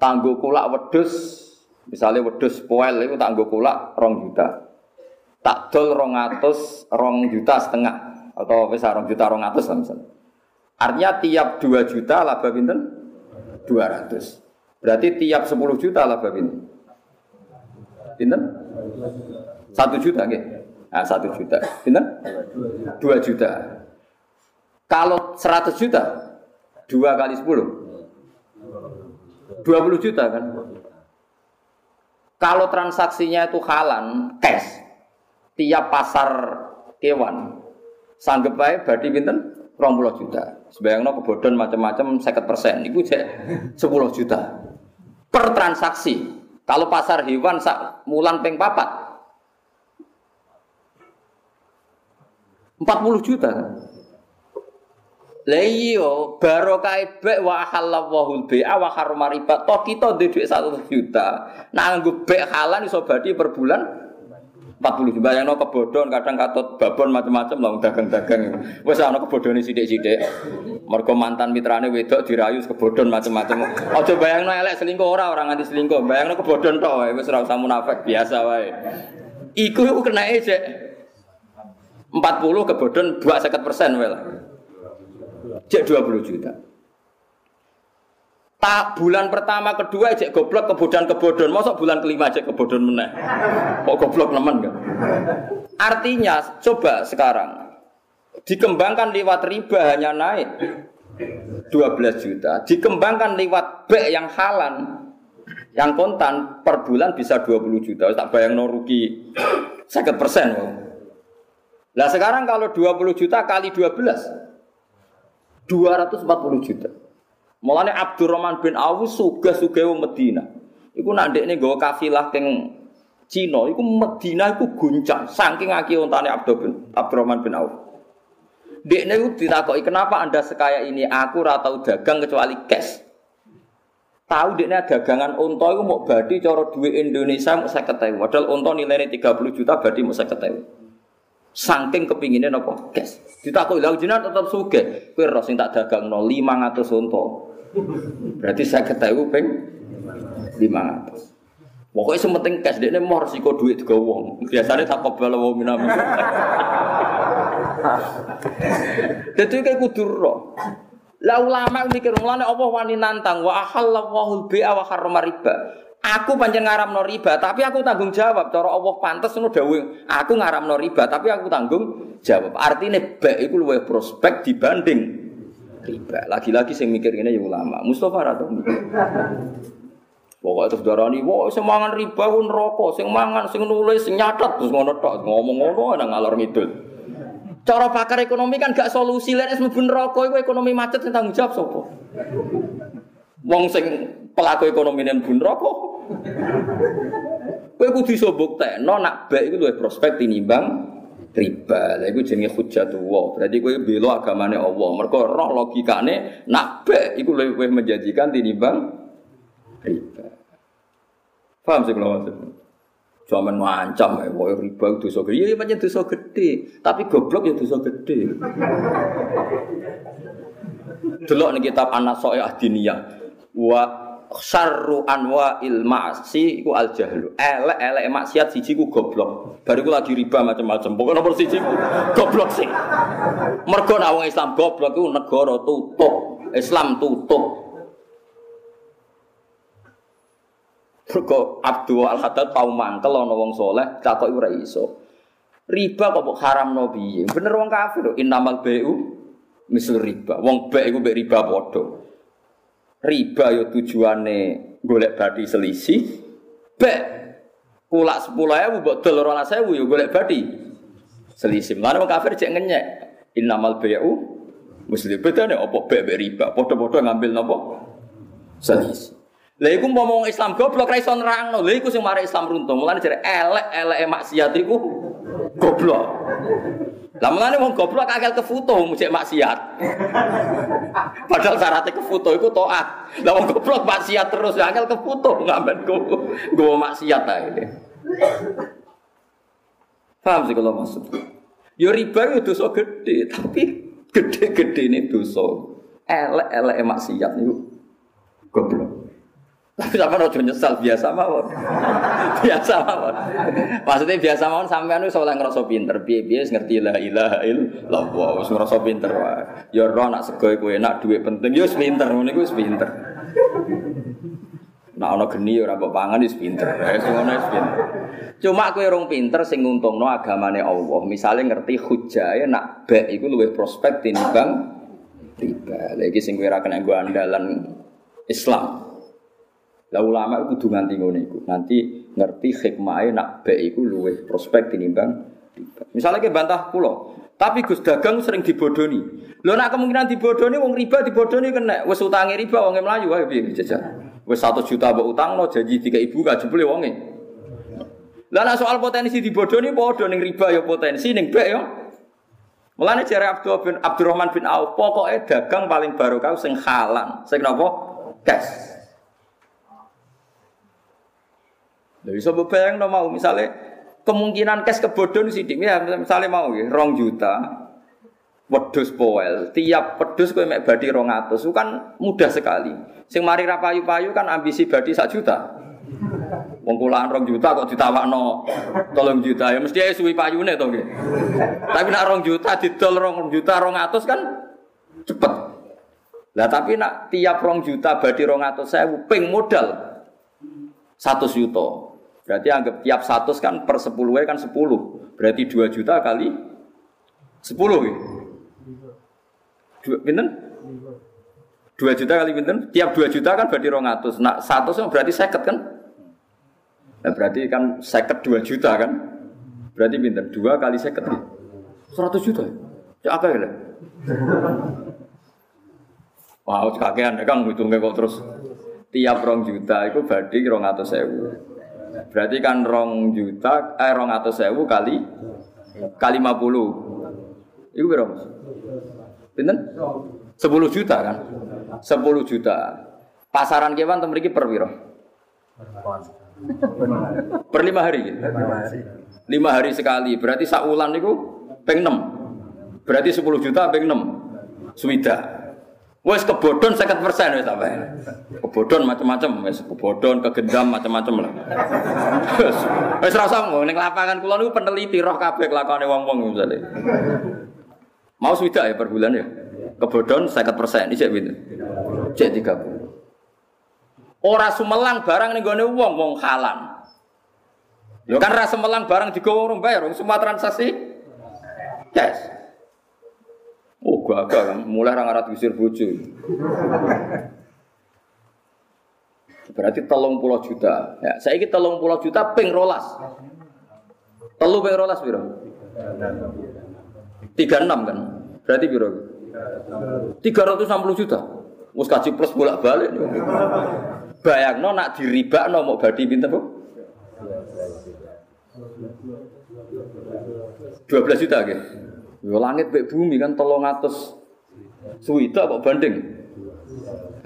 Tangguh kulak wedus. Misalnya wedus poel itu tangguh kulak rong juta. Tak dol rong atus, rong juta setengah atau wis rong juta rong atus misalnya. Artinya tiap 2 juta laba pinten? 200. Berarti tiap 10 juta laba pinten? Pinten? 1 juta nggih. Nah, 1 juta. Pinten? 2 juta. Kalau 100 juta 2 kali 10 20 juta kan? Kalau transaksinya itu halan, cash, tiap pasar kewan Sanggup baik berarti pinten? 20 juta. Sebayangno kebodon macam-macam 50 persen. Iku cek 10 juta per transaksi. Kalau pasar hewan sak mulan peng papat 40 juta. Lah iya, barokah bek wa halallahu bai'a wa harrama riba. Toh kita duwe 1 juta. Nganggo bek halal iso berarti per bulan 40 juta. Yang no kebodon kadang katut babon macam-macam lah dagang-dagang. Wes ana kebodone sithik-sithik. Mergo mantan mitrane wedok dirayu kebodon macam-macam aja bayangno elek selingkuh ora orang nganti selingkuh. Bayangno kebodon tok wis ora usah munafik biasa wae. Iku iku kena cek. 40 kebodon 250% wae lah cek 20 juta Tak bulan pertama kedua cek goblok kebodohan kebodohan, masuk bulan kelima cek kebodohan meneh. Kok goblok nemen kan? Artinya coba sekarang dikembangkan lewat riba hanya naik 12 juta, dikembangkan lewat B yang halan yang kontan per bulan bisa 20 juta. Tak bayang no rugi 50 persen. Nah sekarang kalau 20 juta kali 12 240 juta. Mulane Abdurrahman bin Auf sugih-sugih wong Medina. Iku nak ndekne nggawa kafilah teng Cina, iku Medina iku guncang saking akeh ontane bin Abdurrahman bin Auf. Dekne iku ditakoki, "Kenapa Anda sekaya ini? Aku ora tau dagang kecuali cash." Tahu dekne dagangan unta iku mau badi cara duit Indonesia mau 50.000. Padahal unta nilainya 30 juta badi mau 50.000. Saking kepinginnya nopo cash. Ditakoki, "Lah jenengan tetep sugih." Kowe ro sing tak dagangno 500 unta. Berarti saya ketahui peng lima ratus. Pokoknya sementing cash dia mau resiko duit ke wong. Biasanya tak kobal wong minam. Jadi kayak kudur roh. Lah ulama mikir mulane Allah wani nantang wa ahallallahu al-bai'a wa riba. Aku pancen ngaramno riba, tapi aku tanggung jawab. Cara Allah pantes ngono dawuh, aku ngaramno riba, tapi aku tanggung jawab. Artinya baik iku luwih prospek dibanding riba. Lagi-lagi sing mikir ini ya ulama. Mustafa ra mikir. Pokoknya terus darani, wah sing mangan riba ku neraka, sing mangan sing nulis nyatet terus ngono tok, ngomong ngono nang ngalor ngidul. Cara pakar ekonomi kan gak solusi lek wis mlebu neraka iku ekonomi macet sing tanggung jawab sapa? Wong sing pelaku ekonomi mlebu neraka. Kowe kudu iso buktekno nak baik iku luwih prospek tinimbang riba. Lha iku jenenge hujjatullah. Berarti kowe bela agamane Allah. Mergo roh logikane nak be iku luwih menjanjikan tinimbang riba. Paham sih kalau maksud? Cuma ngancam ya, wah riba itu dosa gede. Iya, banyak dosa gede. Tapi goblok ya dosa gede. Delok nih kitab soe adiniyah. Wa syarru anwa'il ma'si iku al jahlu. Elek-elek maksiat siji ku goblok. Bariku lagi riba macam-macam. Pokoke nomor siji ku goblok sih. Mergo nek wong Islam goblok iku negara tutup. Islam tutup. Mergo Abdul Al-Haddad tau mangkel ana wong saleh takoki ora iso. Riba kok haram no piye? Bener wong kafir innamal bai'u misal riba. Wong baik iku mbek riba padha riba yo tujuane golek badi selisih. Bek kulak sepuluh ewu buat telur rolas ewu yo golek badi selisih. Mana kafir cek ngenyek. Innamal muslim beda nih opo bek bek riba? Podo podo ngambil nopo selisih. Lah iku Islam goblok ra iso nerangno. Lah iku sing mari Islam runtuh. Mulane jare elek-eleke maksiat iku goblok. Lah mulane wong goblok akal ke foto mujek maksiat. Padahal syaratnya ke foto iku taat. Lah wong goblok maksiat terus akal ke foto ngamen go go maksiat ae. Paham sih kalau maksud? Ya riba itu dosa gede, tapi gede-gede ini dosa. Elek-elek maksiat itu goblok. Tapi sama rojo nyesal biasa mawon. biasa mawon. Maksudnya biasa mawon sampean wis oleh ngrasa pinter, piye-piye ngerti la ilaha illallah, wis ngrasa pinter. Ya ora nak sego iku enak, duit penting, ya wis pinter, ngono iku wis pinter. Nah ana geni ora mbok pangan wis pinter. Wis ngono wis pinter. Cuma kowe rong pinter sing nguntungno agamane Allah. Misale ngerti hujae nak bek iku luwih prospek tinimbang riba. Lha iki sing kowe ora kena andalan Islam. Lah ulama itu kudu nganti ngono iku. Nanti ngerti hikmahe nak baik iku luwih prospek tinimbang. Misalnya ke bantah pulau, tapi Gus dagang sering dibodoni. Lho nak kemungkinan dibodoni wong riba dibodoni kena wis utange riba wong mlayu wae piye jajal. Wis 1 juta mbok utangno janji tiga ibu gak jebule wonge. Lah nak soal potensi dibodoni ning riba ya potensi ning bek ya. Mulane jare Abdul bin Abdurrahman bin Auf, pokoknya dagang paling barokah sing halal, sing napa? Cash. Lha iso bayang no mau? Misalnya kemungkinan cash kebodhon sithik ya misalnya mau ya rong juta wedhus poel. Tiap wedhus kowe mek badi 200 itu kan mudah sekali. Sing mari ra payu-payu kan ambisi badi sak juta. Wong kulaan rong juta kok ditawakno tolong juta. Ya mesti ae suwi payune to nggih. Tapi nak rong juta didol rong juta rong atus kan cepet. Lah tapi nak tiap rong juta badi rong atus saya ping modal satu juta. Berarti anggap tiap satu kan per sepuluh kan sepuluh. Berarti dua juta kali sepuluh. Ya? Dua, binten? Dua juta kali binten? Tiap dua juta kan berarti rong atus. Nah satu berarti seket kan? Nah, berarti kan seket dua juta kan? Berarti binten? Dua kali seket. Ya? Seratus juta. Ya apa ya? Wow, kakean ya kan ngitungnya kok terus tiap rong juta itu berarti rong atus sewu. Berarti kan rong juta, eh rong atau sewu kali kali lima puluh. Iku berapa? Pinten? Sepuluh juta kan? Sepuluh juta. Pasaran kewan temen iki per piro? Per lima hari. Lima hari sekali. Berarti sak wulan niku 6. Berarti 10 juta peng 6. Swida. Wes kebodon sekat persen wes apa Kebodon macam-macam, wes kebodon, kegendam macam-macam lah. Wes rasa mau neng lapangan kulon itu peneliti roh kabeh kelakuan wong-wong misalnya. Mau swida ya per bulan ya. Kebodon sekat persen, ini cek gitu. Cek tiga puluh. Ora sumelang barang nih gue wong wong halan. Lo kan rasa melang barang di orang bayar, semua transaksi. Yes. Gagal kan, mulai orang Arab usir bojo. Berarti telung pulau juta. Ya, saya ini telung pulau juta ping rolas. Telu ping rolas biro. Tiga enam kan. Berarti biro. Tiga ratus enam puluh juta. Mus kaji plus bolak balik. Bayang no nak diriba no mau badi pinter bu. Dua belas juta gitu. Yo langit bek bumi kan tolong atas suwita kok banding.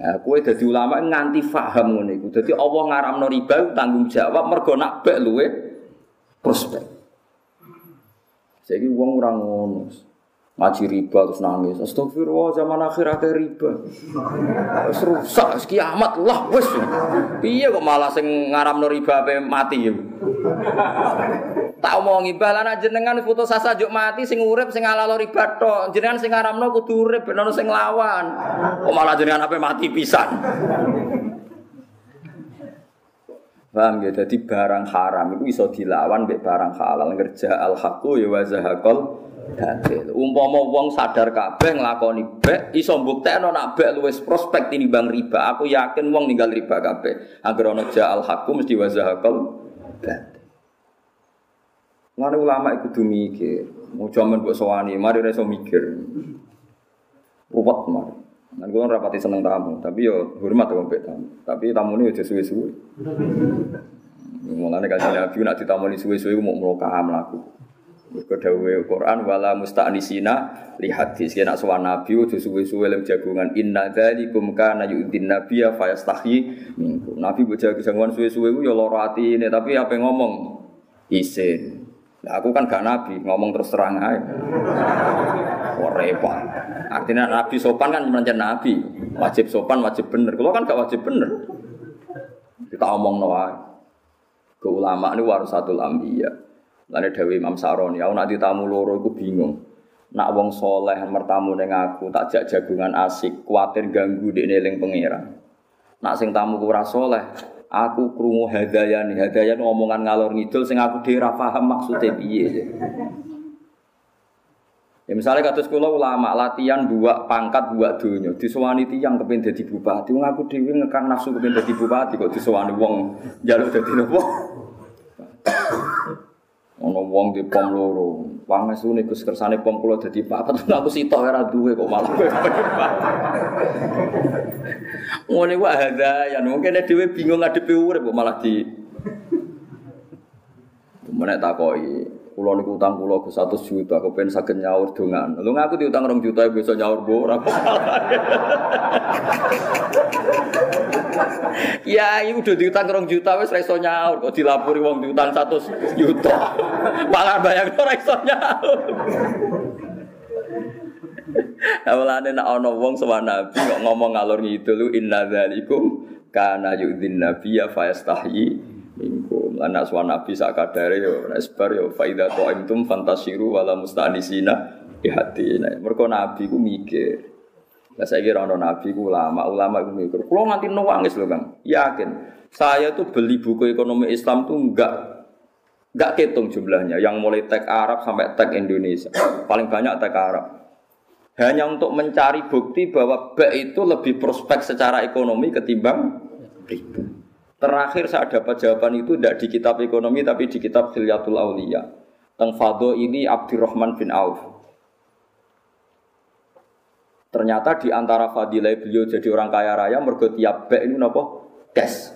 Ya, kue jadi ulama nganti faham ngono iku. Dadi Allah ngaramno riba tanggung jawab mergo nak bek luwe prospek. Saiki wong ora ngono. Ngaji riba terus nangis. Astagfirullah zaman akhir akhir riba. Wis rusak, wis kiamat lah wis. Piye kok malah sing ngaramno riba ape mati ya. Tak omongi balan jenengan foto sasa juk mati sing urip sing alalo riba tok. Jenengan sing ngaramno kudu urip ben sing lawan. Kok malah jenengan ape mati pisan. Paham ya, jadi barang haram itu bisa dilawan mbek barang halal ngerja al haqqu ya wa batil. Umpama wong sadar kabeh nglakoni bek iso mbuktekno nak bek luwes prospek tinimbang riba. Aku yakin wong ninggal riba kabeh. Angger ana ja al haqqu mesti wa zahaqal batil. Ngene ulama iku kudu mikir. Mau jaman mbok sowani, mari reso mikir. Ruwet mari. Kula rapati seneng tamu, tapi yo hormat kok mbek tamu. Tapi tamu ini aja suwe-suwe. Mulane kanjeng Nabi nak ditamoni suwe-suwe mau mloka mlaku. Mergo dawuhe Quran wala musta'nisina li hadis. Yen sowan Nabi aja suwe-suwe lem jagungan inna dzalikum kana yu'din nabiyya fayastahi minkum. Nabi mbok jagungan suwe-suwe ku ya lara atine, tapi apa ngomong isin. Nah, aku kan gak nabi, ngomong terus terang aja. Wah repot. Artinya nabi sopan kan mencari nabi. Wajib sopan, wajib bener. Kalau kan gak wajib bener. Kita omong noah. Ke ulama ini warasatul ambiya. Lalu Dewi Imam Saroni, aku nanti tamu loro, aku bingung. Nak wong soleh mertamu dengan aku tak jak jagungan asik, kuatir ganggu di neling pangeran. Nak sing tamu kurang soleh, aku krungu hadaya nih, hadaya ngomongan ngalor ngidul, sing aku dhewe paham maksudnya piye. Ya misalnya kata sekolah ulama latihan dua pangkat dua dunia disewani tiang kepen jadi bupati, wong aku dewi ngekang nafsu kepen jadi bupati kok disewani wong jaluk jadi nopo. Ono wong di pom loro, pangesu niku kersane pom kula dadi papat, aku sitok ora duwe kok malah. Ngene wae ada ya mungkin dhewe bingung ngadepi urip kok malah di Menek takoki, Kulo niku utang kulo ke satu juta, aku pengen sakit nyaur dongan. Lu ngaku diutang rong juta, bisa nyaur bora. ya, ini udah diutang rong juta, wes reso nyaur. Kok dilapuri wong diutang satu juta, malah bayang reso nyaur. Awalane nak ana wong sama nabi ngomong ngalor ngidul inna dzalikum kana yu'dhin nabiyya fa yastahi minkum lan aswa nabi sak kadare yo nek sebar yo faida qaimtum fantasiru wala mustanisina di hati nah mergo nabi ku mikir. Lah saya kira nabi ku ulama ulama ku mikir kalau nganti nangis lho Kang. Yakin saya tuh beli buku ekonomi Islam tuh enggak enggak ketung jumlahnya. Yang mulai tag Arab sampai tag Indonesia. Paling banyak tag Arab. Hanya untuk mencari bukti bahwa B itu lebih prospek secara ekonomi ketimbang riba. Terakhir saya dapat jawaban itu tidak di kitab ekonomi tapi di kitab Khilyatul Aulia. Teng Fado ini Abdurrahman bin Auf. Ternyata di antara fadilah beliau jadi orang kaya raya mergo tiap bek ini nopo cash.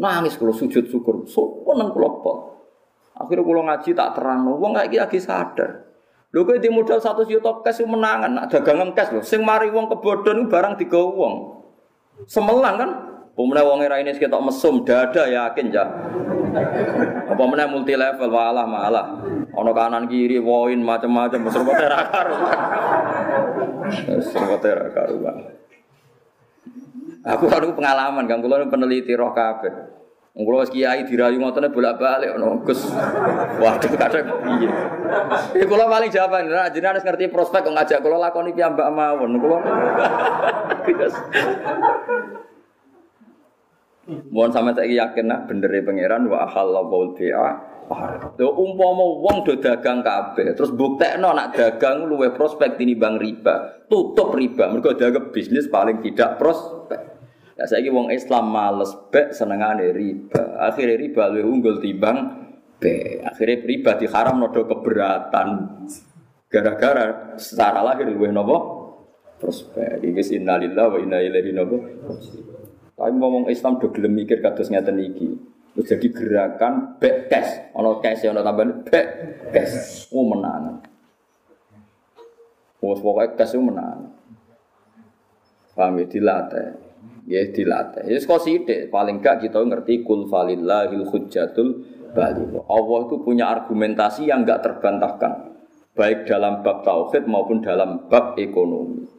Nangis kalau sujud syukur, sopan nang kula Akhirnya kalau ngaji tak terang, wong kayak lagi sadar. Lho kowe di modal 100 juta cash menangan, nak dagangan cash lho. Sing mari wong kebodhon barang digawa wong. Semelang kan? Pemenang wong era ini sekitar mesum dada yakin ya. Apa meneh multi level walah malah. Ono kanan kiri woin macam-macam serba tera karuan. Serba tera karuan. Aku ada pengalaman kan kula peneliti roh kabeh. Wis kiai dirayu ngotone bolak-balik ono Gus. Waduh kadang piye. Ya kula paling jawaban ra jenengan harus ngerti prospek kok ngajak kula lakoni piyambak mawon. Kula Mohon sama saya yakin nah bener pangeran wa halallahu bi'a Lho umpama wong do dagang kabeh, terus buktekno nak dagang luwe prospek bang riba. Tutup riba, mergo dagang bisnis paling tidak prospek. Ya saiki wong Islam males bek senengane riba. Akhirnya riba luwe unggul timbang be. Akhirnya riba diharam nodo keberatan. Gara-gara secara lahir luwe nopo prospek. Iki innalillahi wa inna ilaihi nopo. Tapi ngomong Islam do gelem mikir kados ngeten iki. Terus jadi gerakan back cash, ono cash ono tambahan back cash. Oh menang. Oh pokoknya cash menang. Paham ya dilatih. Ya dilatih. Ya kok paling gak kita ngerti kul falillahil hujjatul baligh. Allah itu punya argumentasi yang enggak terbantahkan. Baik dalam bab tauhid maupun dalam bab ekonomi.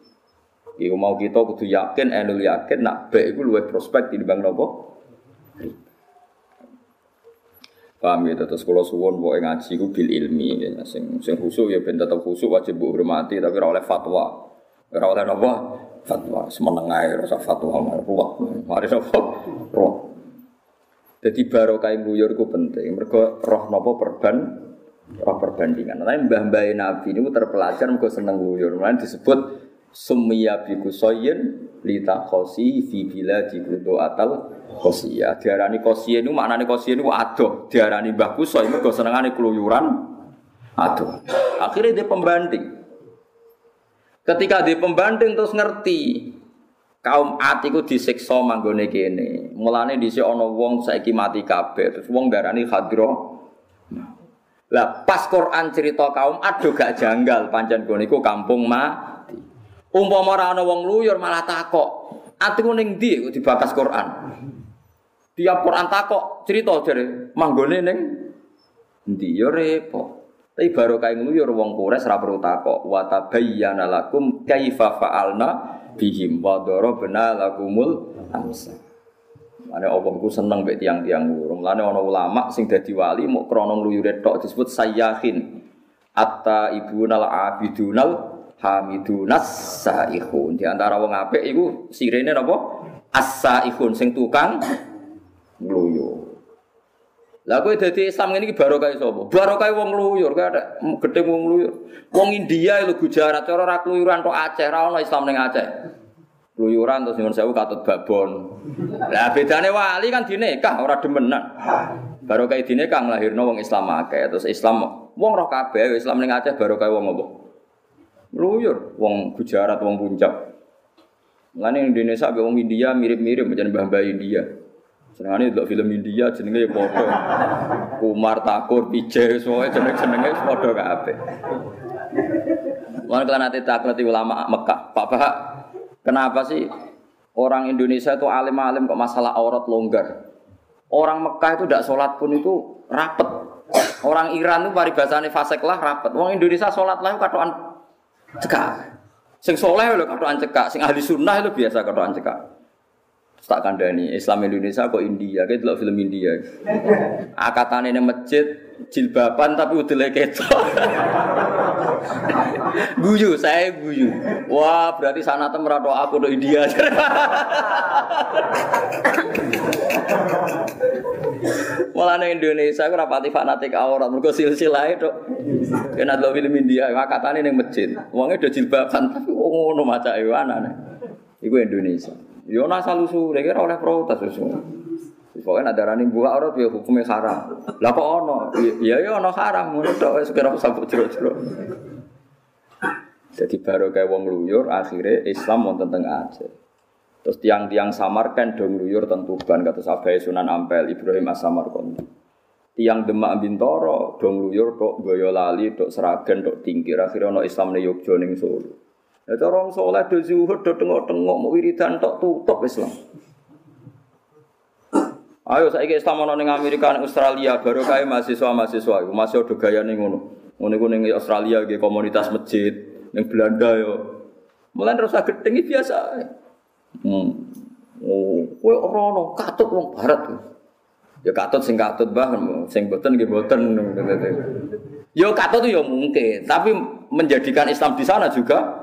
Iku mau kita kudu yakin, enul yakin, nak baik itu luwih prospek di bang nopo. Paham ya, terus kalau suwon boleh ngaji ku bil ilmi, ya. sing sing khusyuk ya ben tetap khusyuk wajib bu hormati, tapi ora oleh fatwa, ora oleh nopo fatwa, semenengai rasa fatwa mari ruwet, mari nopo roh. Jadi barokah buyur ku penting, mereka roh nopo perban, roh perbandingan. Nah, mbah-mbah Nabi ini terpelajar mereka seneng buyur, mulai disebut summiya bi kusoyin lita khosi fi bila di kudo atal khosia diarani khosia ini maknanya khosia ini adoh diarani mbah kusoy mergo senengane keluyuran adoh akhirnya dia pembanding Ketika di pembanding terus ngerti kaum atiku disiksa manggone kene. Mulane dhisik ana wong saiki mati kabeh, terus wong darani hadro. Lah pas Quran cerita kaum ado gak janggal pancen gone kampung mati. Umpama ora ana wong luyur malah takok. Atiku ning ndi kok dibakas Quran? Tiap Quran takok cerita jare manggone ning ndi ya repot. Tapi baru kayak ngluyur wong kures ora perlu takok wa tabayyana lakum kaifa fa'alna bihim wa darabna lakumul amsal. Mane Allah ku seneng mek tiang-tiang lurung. Mulane ana ulama sing dadi wali mau krana ngluyure tok disebut sayyahin. Atta ibunal abidunal hamidunas saihun. Di antara wong apik iku sirene napa? As-saihun sing tukang ngluyur. Lah kowe dadi Islam ngene iki barokah sapa? Barokah wong luyur, kowe ada gedhe wong luyur. Wong India lho Gujarat cara ora kluyuran tok Aceh, ora Islam ning Aceh. Kluyuran terus nyuwun sewu katut babon. Lah bedane wali kan dinekah ora demenan. Barokah dinekah nglahirno wong Islam akeh, terus Islam wong roh kabeh Islam ning Aceh barokah wong apa? Luyur, wong Gujarat, wong Puncak. Mulane Indonesia be wong India mirip-mirip macam mbah-mbah India. Senengane delok film India jenenge ya padha. Kumar Takur, Pije, semuanya jeneng-jenenge padha kabeh. Mana kalau nanti takleti ulama Mekah, Pak Pak, kenapa sih orang Indonesia itu alim-alim kok masalah aurat longgar? Orang Mekah itu tidak sholat pun itu rapet. Orang Iran itu paribasane fasek lah rapet. Orang Indonesia sholat lah katoan cekak. Sing soleh lho katoan cekak, sing ahli sunnah itu biasa katoan cekak. Tak kandani Islam Indonesia kok India kayak dulu film India. Akatan ini masjid jilbaban tapi udah ketok guyu saya guyu. Wah berarti sana merata aku do India. Malah nih Indonesia aku rapati fanatik aurat. Mereka silsilah itu kena dulu film India akatan ini masjid. Uangnya udah jilbaban tapi ngono maca iwana nih itu Indonesia. Yo asal usul, kira oleh protes usul. Pokoknya ada rani buka orang ya hukumnya haram. Lah kok ono? Iya iya ono haram. Ngono tok wis kira sabuk jero-jero. Jadi baru kayak wong luyur, akhirnya Islam mau tentang aja. Terus tiang-tiang samarkan dong luyur tentu ban kata Sabai Sunan Ampel Ibrahim As Samarkand. Tiang Demak Bintoro dong luyur tok Boyolali tok Seragen tok Tingkir akhirnya ono Islam ne Yogyakarta ning Solo. Ya cara wong saleh do zuhud do tengok-tengok mau wiridan tok tutup Islam. Ayo saiki Islam ana ning Amerika ning Australia baru kae mahasiswa-mahasiswa iku masih ada gayane ngono. Ngono iku ning Australia ge komunitas masjid, ning Belanda yo. Mulai terus gedeng biasa. Hmm. Oh, kowe ora ono katut wong barat. Ya katut sing katut bah, sing boten nggih boten. Yo katut yo mungkin, tapi menjadikan Islam di sana juga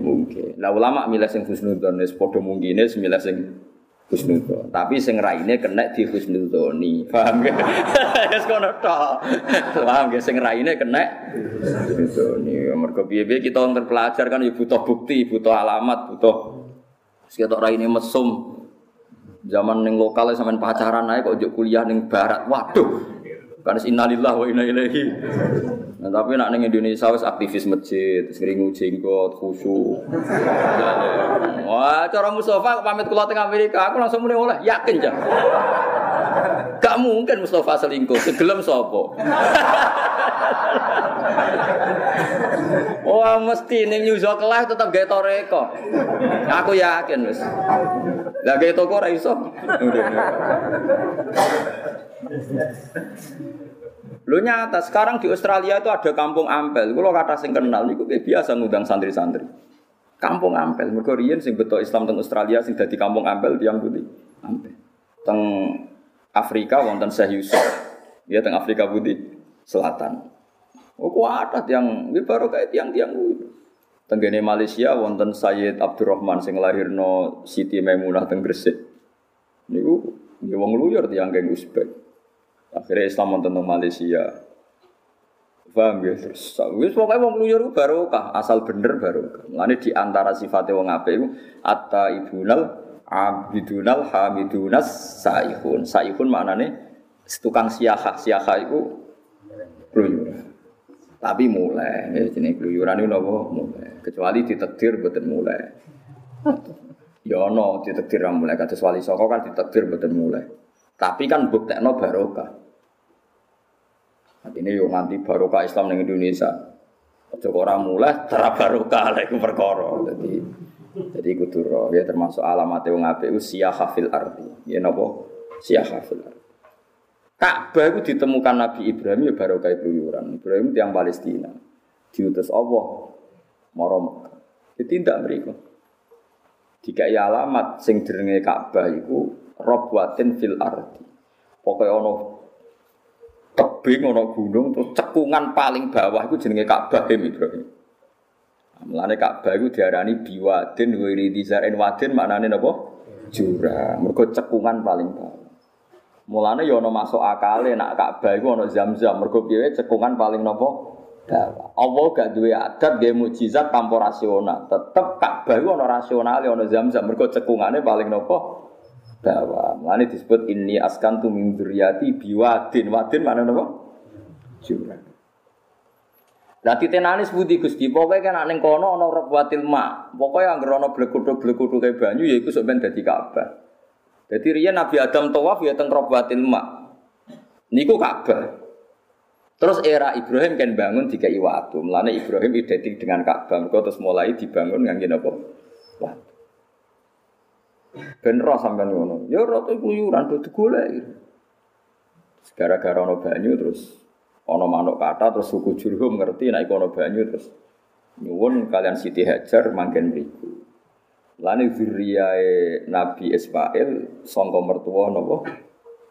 mungkin. Lah ulama milih sing husnudzon wis padha mungkine milih sing husnudzon. Tapi sing raine kena di husnudzoni. Paham ge? Wis kono tok. Paham ge sing raine kena husnudzoni. Mergo piye-piye kita terpelajar kan ya butuh bukti, butuh alamat, butuh sekitar raine mesum. Zaman ning lokal sampean pacaran ae kok kuliah ning barat. Waduh, karena innalillah wa inna ilaihi. Nah, tapi nak neng Indonesia wis aktivis masjid, sering jenggot, khusyuk. Wah, cara Mustafa pamit kula teng Amerika, aku langsung mulai oleh yakin jah. Gak mungkin Mustafa selingkuh, segelem sapa. Wah, mesti ning New Zealand tetap gawe toreko. Aku yakin wis. Lah gawe toko ora iso. Lu nyata sekarang di Australia itu ada kampung Ampel. Kalau kata sing kenal itu biasa ngundang santri-santri. Kampung Ampel. Mergo sing betul Islam teng Australia sing dadi kampung Ampel tiang putih. Ampel. Teng Afrika wonten Syekh Yusuf. Ya teng Afrika Putih Selatan. Oh kuat yang baru kayak tiang-tiang Tenggene Malaysia wonten Sayyid Abdurrahman sing lahirno Siti Maimunah teng Gresik. Niku wong luyur tiang geng Uzbek. Akhirnya Islam wonten teng Malaysia. Paham ya? Terus wis pokoke wong kluyur barokah, asal bener barokah. Mulane di antara sifatnya wong apik iku atta ibunal abidunal hamidunas saihun. Saihun maknane tukang siahah. Siahah iku kluyur. Tapi mulai, ya jenis keluyuran itu nopo mulai. Kecuali ditekdir betul mulai. Ya no ditekdir mulai. Kata wali soko kan ditekdir betul mulai. Tapi kan bukti no barokah. Ini yo nganti barokah Islam di Indonesia. Ojo orang mulai cara barokah itu perkara. Jadi jadi kudu ya termasuk alamat yang ngape usia hafil arti. Ya nopo siah hafil arti. Ka'bah itu ditemukan Nabi Ibrahim ya barokah keluyuran. Ibrahim yang Palestina. Diutus Allah moro Jadi tidak mereka. Jika ya alamat sing derenge Ka'bah itu robwatin fil arti. Pokoknya ono tebing ono gunung terus cekungan paling bawah itu jenenge Ka'bah Ibrahim. Mulane Ka'bah itu diarani biwadin wiridi zarin wadin maknane napa? Jurang. Mergo cekungan paling bawah. Mulane ya ana masuk akale nak Ka'bah iku ana Zam-zam. Mergo piye cekungan paling nopo? Dawa. Allah gak duwe adat nggih mukjizat tanpa rasional. Tetep Ka'bah iku ana rasional ana Zam-zam. Mergo cekungane paling nopo? Dawa. Mulane disebut inni askantu min dzurriyyati biwadin. Wadin mana nopo? Jurang. Lah titenane sebuti Gusti, pokoke kan ning kono ana rabwatil ma. Pokoke anggere ana blekuthuk-blekuthuk banyu ya iku sok ben dadi Ka'bah. Jadi riyen Nabi Adam tawaf ya teng Robatil Ma. Niku Ka'bah. Terus era Ibrahim kan bangun tiga iwatu. Melane Ibrahim identik dengan Ka'bah. Mereka terus mulai dibangun ngangge napa? Ben roh sampean ngono. Ya rada kuyuran do digolek. Gara-gara ana banyu terus ana manuk kata terus suku Jurhum ngerti nek ana banyu terus nyuwun kalian Siti Hajar mangken mriku. Lani zuriyae Nabi Ismail sangka mertua napa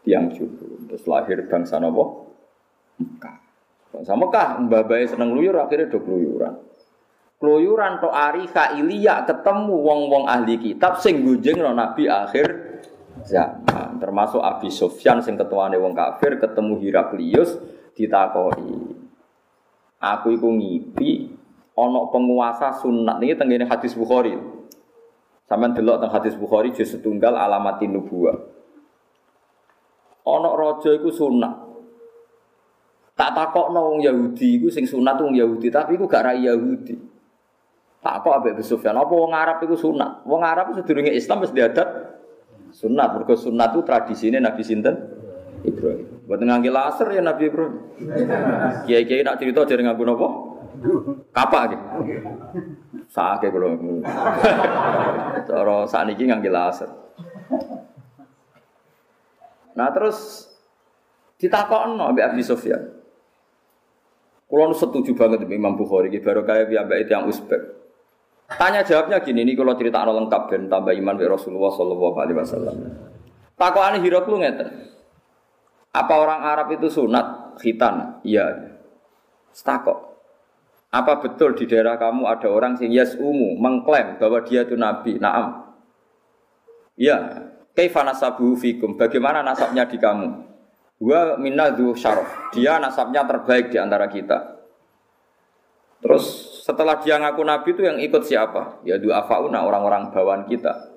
tiang juru. Terus lahir bangsa napa? Mekah. Bangsa Mekah mbah seneng luyur akhirnya do keluyuran. Keluyuran to ari Ilya ketemu wong-wong ahli kitab sing gunjing Nabi akhir zaman. Termasuk Abi Sufyan sing ketuane wong kafir ketemu Heraklius ditakoi. Aku iku ngipi ana penguasa sunat ini tenggene hadis Bukhari. Sampai delok tentang hadis Bukhari juz setunggal alamatin nubuah. Onok rojo iku sunat. Tak takok wong Yahudi iku sing sunat wong Yahudi, tapi iku gak rai Yahudi. Tak kok Abu Sufyan, apa wong Arab iku sunat? Wong Arab sedurunge Islam wis diadat sunat. Mergo sunat itu tradisine Nabi sinten? Ibrahim. Buat ngangge laser ya Nabi Ibrahim. Kiai-kiai nak cerita dari nganggo napa? Kapak gitu. Sake kula. Cara sakniki ngangge laser. Nah terus ditakokno ambek Abi Sufyan. Kulo setuju banget Imam Bukhari iki baru kaya piyambake yang Uzbek. Tanya jawabnya gini, ini kalau cerita lengkap dan tambah iman be Rasulullah Shallallahu Alaihi Wasallam. Takwaan lu ngeten. Apa orang Arab itu sunat khitan? Iya. Stakok. Apa betul di daerah kamu ada orang sing umu mengklaim bahwa dia itu nabi? Naam. Ya, kaifa nasabuhu fikum? Bagaimana nasabnya di kamu? Wa minna syaraf. Dia nasabnya terbaik di antara kita. Terus setelah dia ngaku nabi itu yang ikut siapa? Ya dua fauna orang-orang bawaan kita.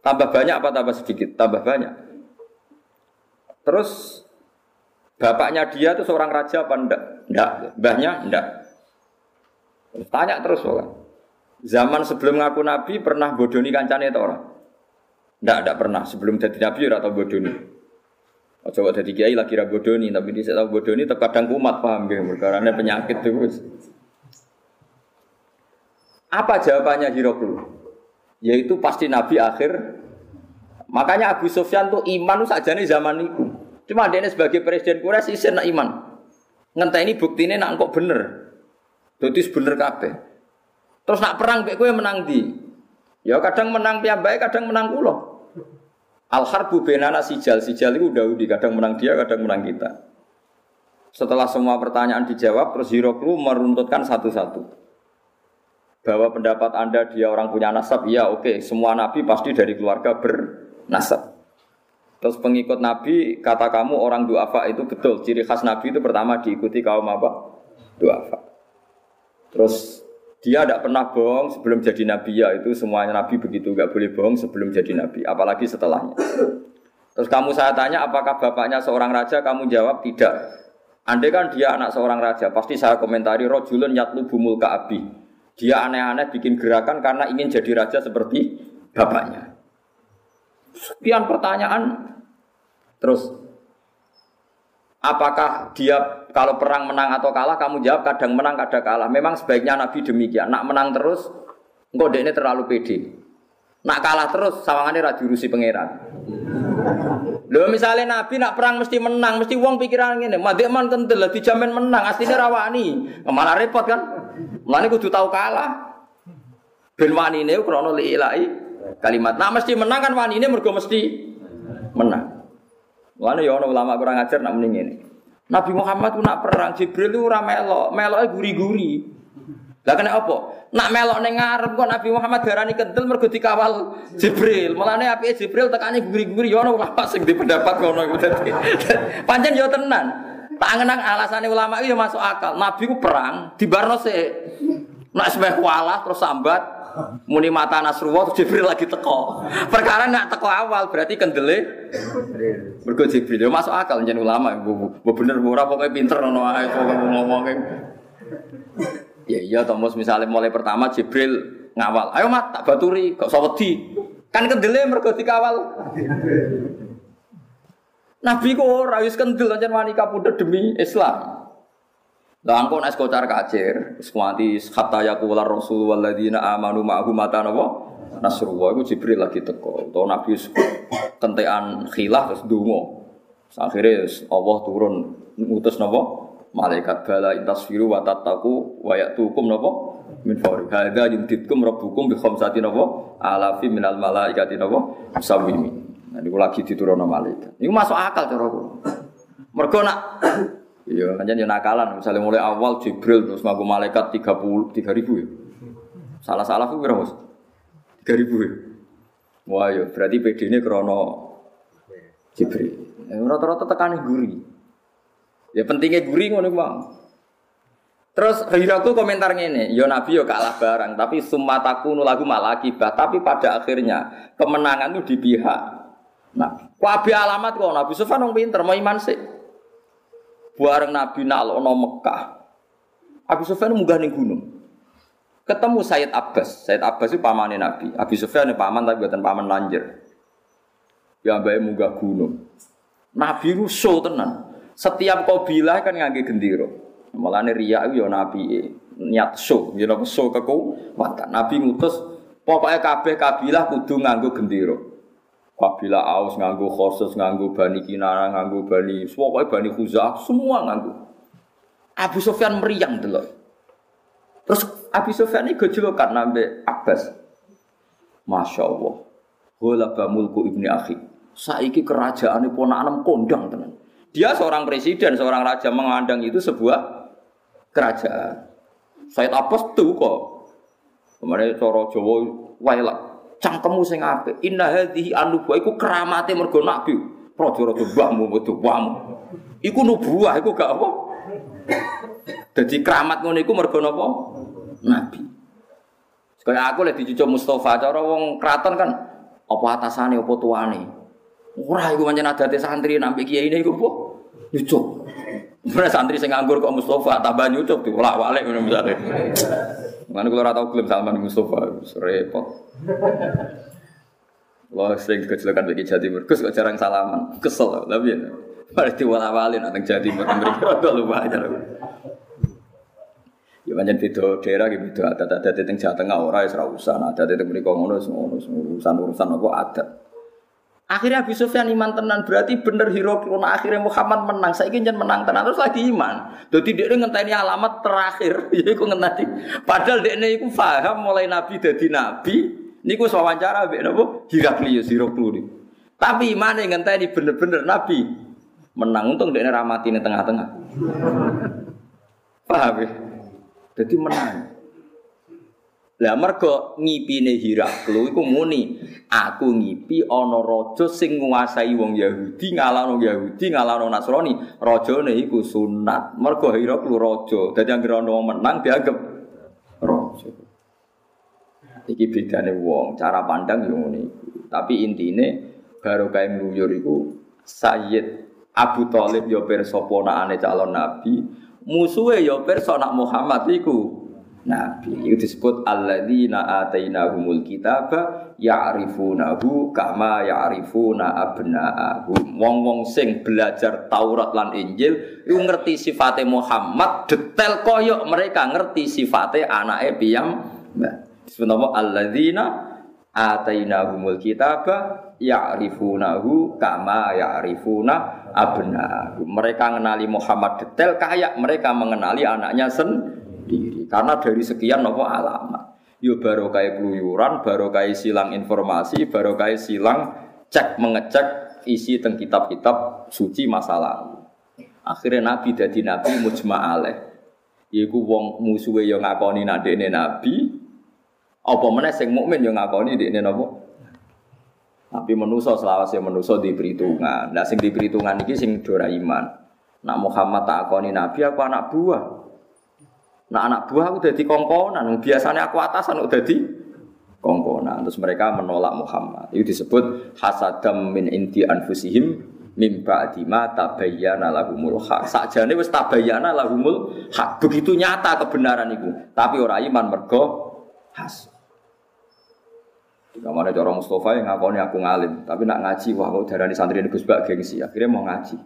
Tambah banyak apa tambah sedikit? Tambah banyak. Terus bapaknya dia itu seorang raja apa enggak? Enggak. Mbahnya enggak. Tanya terus orang. Zaman sebelum ngaku nabi pernah bodoni kancane itu orang? Tidak, tidak pernah. Sebelum jadi nabi atau bodoni. Coba jadi kiai lagi bodoni, tapi dia tahu bodoni terkadang kumat paham ya, karena penyakit terus. Apa jawabannya Hiroklu? Yaitu pasti nabi akhir. Makanya Abu Sufyan tuh iman saja nih zaman itu. Cuma dia sebagai presiden Quraisy isin nak iman. Ngenteni ini nak kok bener. Dadi bener kabeh. Terus nak perang mek kowe menang di. Ya kadang menang piyambake, kadang menang kula. Al harbu benana sijal, sijal itu Daudi, kadang menang dia, kadang menang kita. Setelah semua pertanyaan dijawab, terus Hiroklu meruntutkan satu-satu. Bahwa pendapat Anda dia orang punya nasab, iya oke, okay. semua nabi pasti dari keluarga bernasab. Terus pengikut nabi, kata kamu orang duafa itu betul. Ciri khas nabi itu pertama diikuti kaum apa? Duafa. Terus dia tidak pernah bohong sebelum jadi nabi ya itu semuanya nabi begitu nggak boleh bohong sebelum jadi nabi apalagi setelahnya. Terus kamu saya tanya apakah bapaknya seorang raja kamu jawab tidak. Andai kan dia anak seorang raja, pasti saya komentari rojulun yatlu bumul ka'abi. Dia aneh-aneh bikin gerakan karena ingin jadi raja seperti bapaknya. Sekian pertanyaan, terus apakah dia kalau perang menang atau kalah? Kamu jawab kadang menang, kadang kalah. Memang sebaiknya Nabi demikian. Nak menang terus, engkau ini terlalu pede. Nak kalah terus, sawangannya raju rusi pangeran. Lho misalnya Nabi nak perang mesti menang, mesti uang pikiran ngene, madek man kental lah dijamin menang, aslinya rawani. Malah repot kan? Mulane kudu tahu kalah. Ben wanine krana liilai kalimat. Nah mesti menang kan wanine mergo mesti menang. Mulane ya ana ulama kurang ajar nak mending ini. Nabi Muhammad ku nak perang Jibril itu ora melok, meloke guri-guri. Lah kena apa? Nak melok ning ngarep kok Nabi Muhammad darani kental mergo dikawal Jibril. Mulane apike Jibril tekane guri-guri ya ono ulama sing di pendapat ngono iku dadi. Pancen ya tenan. Tak ngenang alasane ulama itu ya masuk akal. Nabi ku perang di Barno sik. Nak semeh kualah terus sambat muni mata Nasrullah terus Jibril lagi teko. Perkara nak teko awal berarti kendele mergo Jibril ya masuk akal jeneng ulama. Bu bener ora pokoke pinter ngono ae ngomongke. Ya iya Thomas misalnya mulai pertama Jibril ngawal. Ayo mat tak baturi, kok usah wedi. Kan kendele mergo dikawal. Nabi kok ora wis kendel ancen wani kapundhut demi Islam. Lah angko nek kocar kacir, wis kuanti hatta yaqula rasul walladzina amanu ma'ahu mata napa? Nasrullah iku Jibril lagi teko. Utawa Nabi kentekan khilaf terus donga. Akhirnya Allah turun ngutus napa? malaikat bala intasfiru wa tattaqu wa ya'tukum napa min fawri hadza yumditkum rabbukum bi khamsati napa alafi minal malaikati napa musawwimin nah niku lagi diturunno malaikat niku masuk akal cara kula mergo nak iya yo nakalan. Misalnya mulai awal Jibril terus ngaku malaikat 30 3000 ya. Salah-salah pira Mas? 3000 ya. Wah yo berarti PD-ne krana Jibril. Rata-rata tekane guri. Ya pentingnya guri ngono bang. Terus Hiraku komentar yo ya Nabi yo kalah barang, tapi sumataku lagu malah akibat. Tapi pada akhirnya kemenangan itu di pihak Nabi. Wabi alamat kok Nabi Sufyan wong pinter, mau iman sih. Bareng Nabi nalono Mekah. Abu Sufyan munggah ning gunung. Ketemu Sayyid Abbas. Sayyid Abbas itu pamannya Nabi. Abu Sufyan paman tapi buatan paman lanjir. Ya mbake munggah gunung. Nabi itu show tenan. Setiap kabilah kan ngangge gendera. Mulane riya yo nabi niat show, yo napa show kekuatan. Nabi ngutus pokoknya kabeh kabilah kudu nganggo gendera. Kabilah Aus nganggo Khosus, nganggo Bani Kinana, nganggo Bani, pokoknya Bani Khuzah, semua nganggo. Abu Sufyan meriang delok. Terus Abu Sufyan ini gejolokan nambe Abbas. Masya Allah. Ghalaba mulku ibni akhi. Saiki kerajaan ini ponakan kondang tenan. Dia seorang presiden, seorang raja mengandang itu sebuah kerajaan. Said Abbas tuh kok. Kemarin coro Jawa wailak cangkemmu sing apik. Inna hadhihi anubuah iku keramate mergo nabi. Raja-raja mbahmu metu wamu. Iku nubuah iku gak apa. Jadi keramat ngono iku mergo napa? Nabi. Kayak aku lagi dicucuk Mustafa, cara wong kraton kan apa atasane apa tuane. Ora iku pancen adate santri nampi kiai ini iku apa? Nyucuk. Santri sing nganggur kok Mustafa tambah nyucuk diwolak-walik ngono misale. Mana kalau ora tau gelem Salman Mustafa repot. Wah, sering kecelakaan bagi jadi Gus kok jarang salaman. Kesel, tapi ya. Mari diwala-walin nang jadi mereka udah lumayan. Ya pancen beda daerah gitu beda adat-adat teng Jawa Tengah wis ora usah, adat teng mriko ngono urusan urusan apa adat. Akhirnya Abu Sufyan iman tenan berarti bener hero krona akhirnya Muhammad menang. Saya ingin menang tenan terus lagi iman. Jadi dia ngenteni alamat terakhir. Ya iku ngenteni. Padahal dia iku paham mulai Nabi jadi Nabi. Niku wawancara mbek napa? Heraklius Heraklius. Tapi iman ngenteni bener-bener Nabi menang untung dia ramati di tengah-tengah. Paham ya? Jadi menang. Lah mergo ngipine Hiraklu iku muni, aku ngipi ana raja sing nguasai wong Yahudi ngalahno Yahudi ngalahno Nasrani. Rajane iku sunat. Mergo Hiraklu raja. Dadi anggere ana wong menang dianggap raja. Iki bedane wong, cara pandang yo ngene. Tapi intine baru kae ngluyur iku Sayyid Abu Thalib ya pirsa ponakane calon nabi, musuhe ya pirsa nak Muhammad iku nabi. Itu disebut alladzina atainahumul kitaba ya'rifunahu kama ya'rifuna abna'ahum. Wong-wong sing belajar Taurat lan Injil iku ngerti sifate Muhammad detail koyok mereka ngerti sifate anake piyam. Disebut alladzina atainahumul kitaba ya'rifunahu kama abna. Mereka mengenali Muhammad detail kayak mereka mengenali anaknya sendiri. Karena dari sekian nopo alamat. Yo baru kayak keluyuran, kayak silang informasi, baru kayak silang cek mengecek isi teng kitab-kitab suci masa lalu. Akhirnya Nabi jadi Nabi mujma'aleh. Iku wong musuhe yang ngakoni nadekne Nabi, apa meneh sing mukmin yang ngakoni dekne napa? Tapi menuso selawase menuso di perhitungan. Nah sing di perhitungan ini sing dora iman. Nak Muhammad tak akoni nabi aku anak buah. Nak anak buah aku jadi kongkonan. Biasanya aku atasan udah di kongkonan. Terus mereka menolak Muhammad. Itu disebut hasadam min inti anfusihim mim ba'di ma tabayyana lahumul haq. Sakjane wis tabayyana lahumul hak Begitu nyata kebenaran itu. Tapi orang iman mergo hasad. Kamane cara Mustafa yang ngakoni aku ngalim, tapi nak ngaji wah kok darani santri Gus Bak gengsi, akhirnya mau ngaji.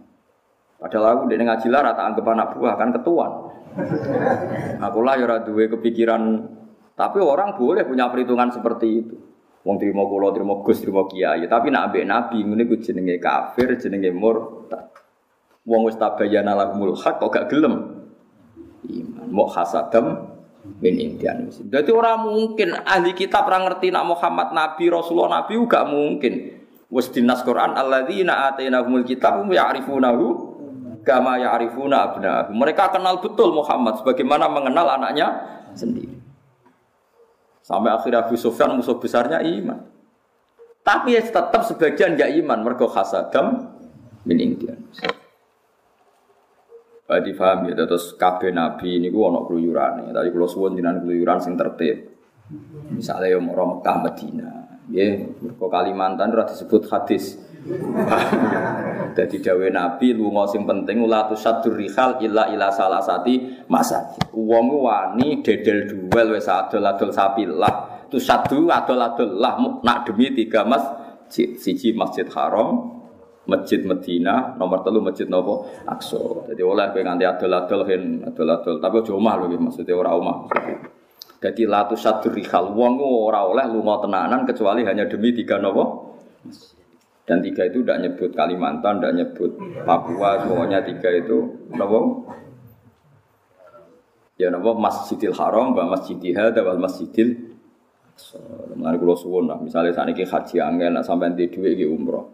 Padahal aku dene ngaji lah rata anggap anak buah kan ketuan. Aku lah ya duwe kepikiran tapi orang boleh punya perhitungan seperti itu. Wong terima kula, terima Gus, terima kiai, tapi nak ambek nabi ngene ku jenenge kafir, jenenge murtad. Wong wis tabayyana lahumul haq kok gak gelem. Iman, mau hasadam min indian. Jadi orang mungkin ahli kitab orang ngerti nak Muhammad Nabi Rasulullah Nabi juga mungkin. Wes dinas Quran alladzina atainahumul kitab ya'rifunahu kama ya'rifuna abna'ahum. Mereka kenal betul Muhammad sebagaimana mengenal anaknya sendiri. Sampai akhir Abu Sufyan musuh besarnya iman. Tapi ya tetap sebagian gak iman mergo hasadam min indian. Berarti paham ya, terus kabeh nabi ini ono keluyuran Tadi kalau suwon jinan keluyuran sing tertib. Misalnya mau Mekah Medina, ya, kok Kalimantan udah disebut hadis. Jadi dawe Nabi lunga sing penting ula tusadur rihal illa ila salasati masa. Wong wani dedel duel wis adol-adol sapilah. Tusadu adol-adol lah nak demi tiga mas siji Masjid Haram, Masjid Medina, nomor telu Masjid Nopo Aqsa. Jadi oleh kowe nganti adol-adol adol-adol, tapi aja omah lho maksudnya ora omah. Jadi latu satu rihal wong ora oleh lunga tenanan kecuali hanya demi tiga nopo. Dan tiga itu tidak nyebut Kalimantan, tidak nyebut Papua, semuanya tiga itu nopo. Ya nopo Masjidil Haram, wa Masjidil Hada, wal Masjidil Mengenai kulo suwun lah, misalnya saat ini haji angin, sampai di duit umroh.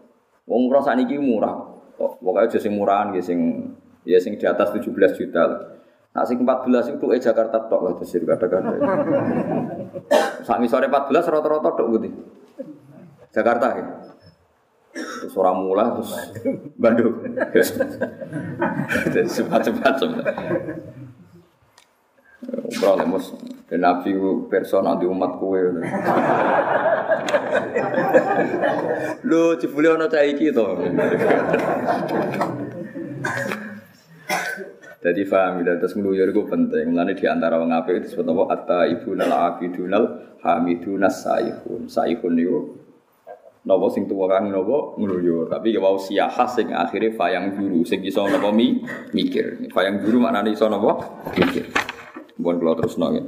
Wong umroh saniki murah. Oh, pokoknya sing murahan ya sing ya sing di atas 17 juta lah. Nah sing 14 itu eh Jakarta tok lah desir kadang-kadang. Sak sore 14 rata-rata tok gitu. Jakarta ya. Terus orang mula terus Bandung. Cepat-cepat Umroh lemus. Dan Nabi personal di umat kue. Lho, jebule ana cah iki to. Jadi faham ya, terus ngeluyur itu penting. Mulanya di antara apik itu disebut apa? Atta ibunal abidunal hamidunas saihun. Saihun itu nopo sing tuwa kang nopo ngeluyur. Tapi ya mau siahah sing akhirnya fayang guru. Sing iso nopo mi mikir. Fayang guru maknanya iso nopo mikir. Bukan kalau terus nongin.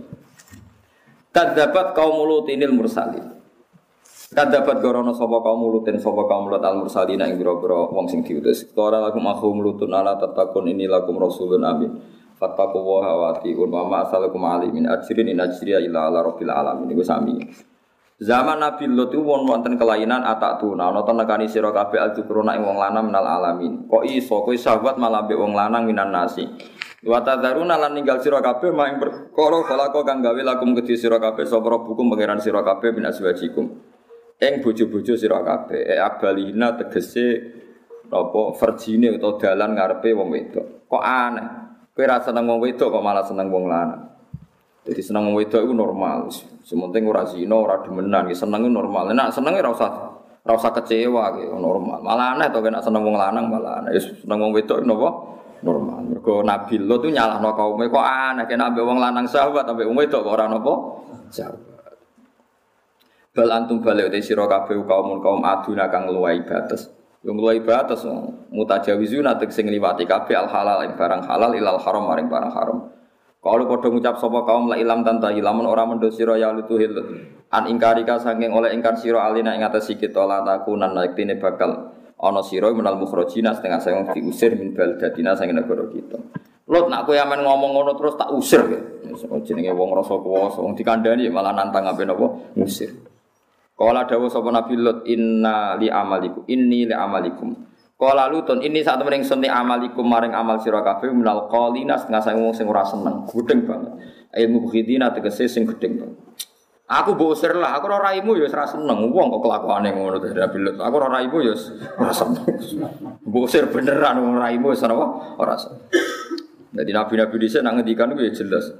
Kadabat kaum mulutinil mursalin. Kadabat gorono sapa kaum mulutin sapa kaum mulut al mursalina ing biro-biro wong sing diutus. Qala lakum akhu mulutun ala tatakun ini lakum rasulun amin. Fattaku wa hawati wa ma asalakum alimin ajrin in ajriya illa ala rabbil alamin. Iku sami. Zaman Nabi Lut itu won wonten kelainan atak tuna to nekani sira kabeh alzukruna ing wong lanang minal alamin. Kok iso kowe sahabat malah wong lanang minan nasi. Wa tadzaruna lan ninggal sira kabeh mak ing perkara khalaqo kang gawe lakum kedhi sira kabeh sapa rabbukum pangeran sira kabeh min aswajikum. Eng bojo-bojo sira kabeh e abalina tegese apa verjine utawa dalan ngarepe wong wedok. Kok aneh. Kowe seneng wong wedok kok malah seneng wong lanang. Jadi seneng wong wedok itu normal. Sementing ora zina, ora demenan, ya seneng normal. Nek seneng ora usah ora usah kecewa gitu, normal. Malah aneh to kena seneng wong lanang malah aneh. Wis seneng wong wedok napa? Normal. Mergo Nabi Lot tuh nyalahno kaume kok aneh kena ambek wong lanang sahabat ambek wong wedok kok ora napa? Sahabat. Bal antum balik uti sira kabeh kaum kaum aduna kang luwai batas. Yang luwai batas mutajawizuna tegese ngliwati kabeh al halal ing barang halal ilal haram maring barang haram. Kalau padha ngucap sapa kaum la ilam tanta ilamun ora mendo sira ya lutuhil an ingkarika saking oleh ingkar sira alina ing atas kita la takunan yektine bakal ana sira menal mukhrajina setengah saya diusir min baldatina saking negara kita. Lot nak kowe ngomong ngono terus tak usir kowe. Jenenge wong rasa kuwasa wong dikandani malah nantang apa napa ngusir. Kala dawuh sapa Nabi inna li amalikum inni li amalikum Kala lutun ini saat temen ingsun amalikum maring amal sira kabeh minal qalina setengah saya wong sing ora seneng, gedeng banget. Ilmu khidina tegese sing gedeng banget. Aku mbok usir lah, aku ora raimu ya ora seneng. Wong kok kelakuane ngono to Nabi Lut. Aku ora raimu ya ora seneng. Mbok beneran wong raimu wis ora ora seneng. Jadi nabi-nabi dhisik nang ngendikan ku ya jelas.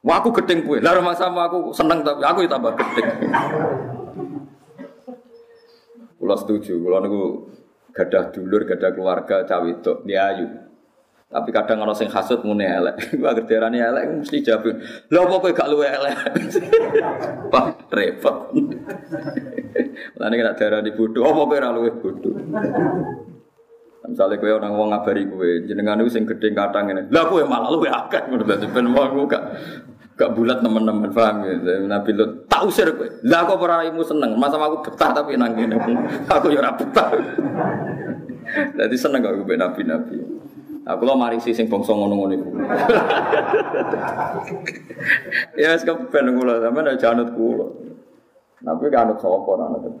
Wah aku gedeng kowe. Lah sama aku seneng tapi aku ya tambah gedeng. Kula setuju, kula niku gadah dulur, gadah keluarga cawe itu, dia ayu. Tapi kadang orang sing hasut mune elek. Gua agar diarani elek mesti jawab, "Lha apa kowe gak luwe elek?" Pak repot. Lah nek darani bodoh, apa kowe ora luwe bodoh? Misalnya kowe orang wong ngabari kowe, jenengan iku sing gedhe kathang ngene. Lah kowe malah luwe akeh ngono ben wong gak gak bulat teman-teman paham ya? Nabi Lut tak usir kowe. Lah kok ora seneng? Masa aku betah tapi nang ngene. Aku ya ora betah. Jadi seneng kok gue nabi-nabi. Aku lo mari sih sing bangsa ngono-ngono iku. Ya wis kepen kula. Sampean aja anut kula. Nabi kanut sapa anut.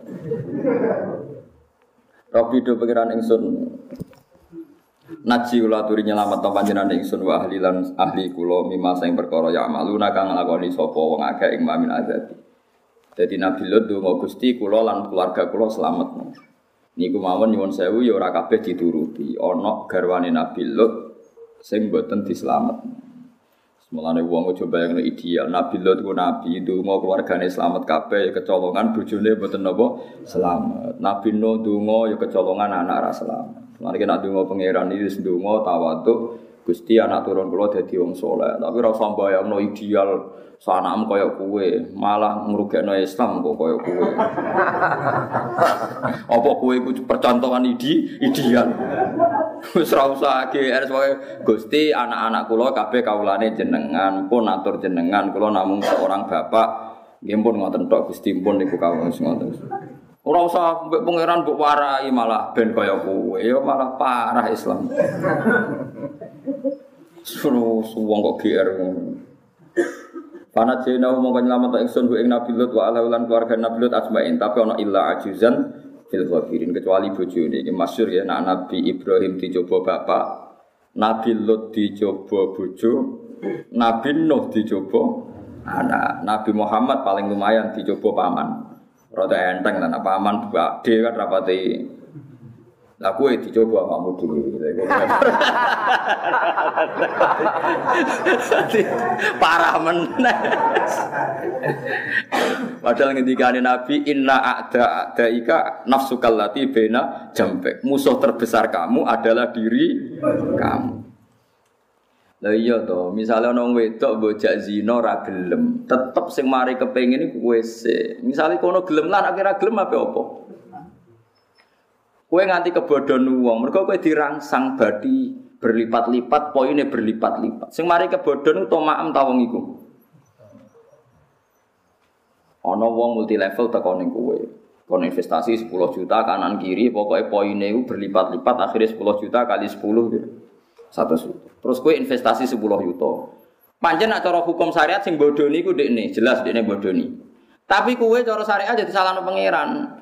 Robi do pengiran ingsun Naji kula aturi nyelamet to panjenengan wa ahli lan ahli kula mimma sing perkara ya amaluna kang nglakoni sapa wong akeh ing mamin azabi. Dadi Nabi Lut donga Gusti kula lan keluarga kula selamat. Niku mawon nyuwun sewu ya ora kabeh dituruti. Ana garwane Nabi Lut sing boten dislamet. Semulane wong aja bayangno ideal. Nabi Lut ku nabi, donga keluargane selamat kabeh ya kecolongan bojone boten napa selamat. Nabi Nuh donga ya kecolongan anak ra selamat. Mari kita dungo pangeran ini sedungo tawaduk Gusti anak turun kula dadi wong soleh. Tapi ora usah bayangno ideal sanam kaya kue, malah ngrugekno Islam kok kaya kue. Apa kue iku percontohan ide ideal. Wis ora usah GR sebagai Gusti anak-anak kula kabeh kawulane jenengan, pun atur jenengan, kula namung seorang bapak. Nggih pun ngoten tok Gusti pun niku kawula ngoten. Ora usah mbek pangeran mbok warai malah ben kaya kowe, ya malah parah Islam. Suruh suwong kok GR ngono. Pana jena mongko nyelamet ingsun ing Nabi Lut wa ala ulan keluarga Nabi Lut asmain, tapi ana illa ajuzan fil ghafirin kecuali bojone iki masyhur ya nak Nabi Ibrahim dicoba bapak, Nabi Lut dicoba bojo, Nabi Nuh dicoba anak, Nabi Muhammad paling lumayan dicoba paman. Rada enteng lan apa aman dua D kan rapati. Lah kowe dicoba kamu dulu. Parah meneh. Padahal ngendikane Nabi inna a'da a'daika nafsukal lati bena jambek. Musuh terbesar kamu adalah diri kamu. Lah iya to, misale ana wedok bojak zina ora gelem, tetep sing mari kepengin iku kowe sik. Misale kono gelem lan akhirnya gelem apa apa? Kowe nganti kebodhon wong, mergo kowe dirangsang badi berlipat-lipat, poinnya berlipat-lipat. Sing mari kebodhon to maem ta wong iku. Ana wong multi level teko ning kowe. Kon investasi 10 juta kanan kiri, pokoknya poinnya berlipat-lipat, akhirnya 10 juta kali 10 gitu. Satu juta. Terus kue investasi 10 juta. Panjen nak cara hukum syariat sing bodoni ku dekne, jelas dekne bodoni. Tapi kue cara syariat jadi salah pangeran.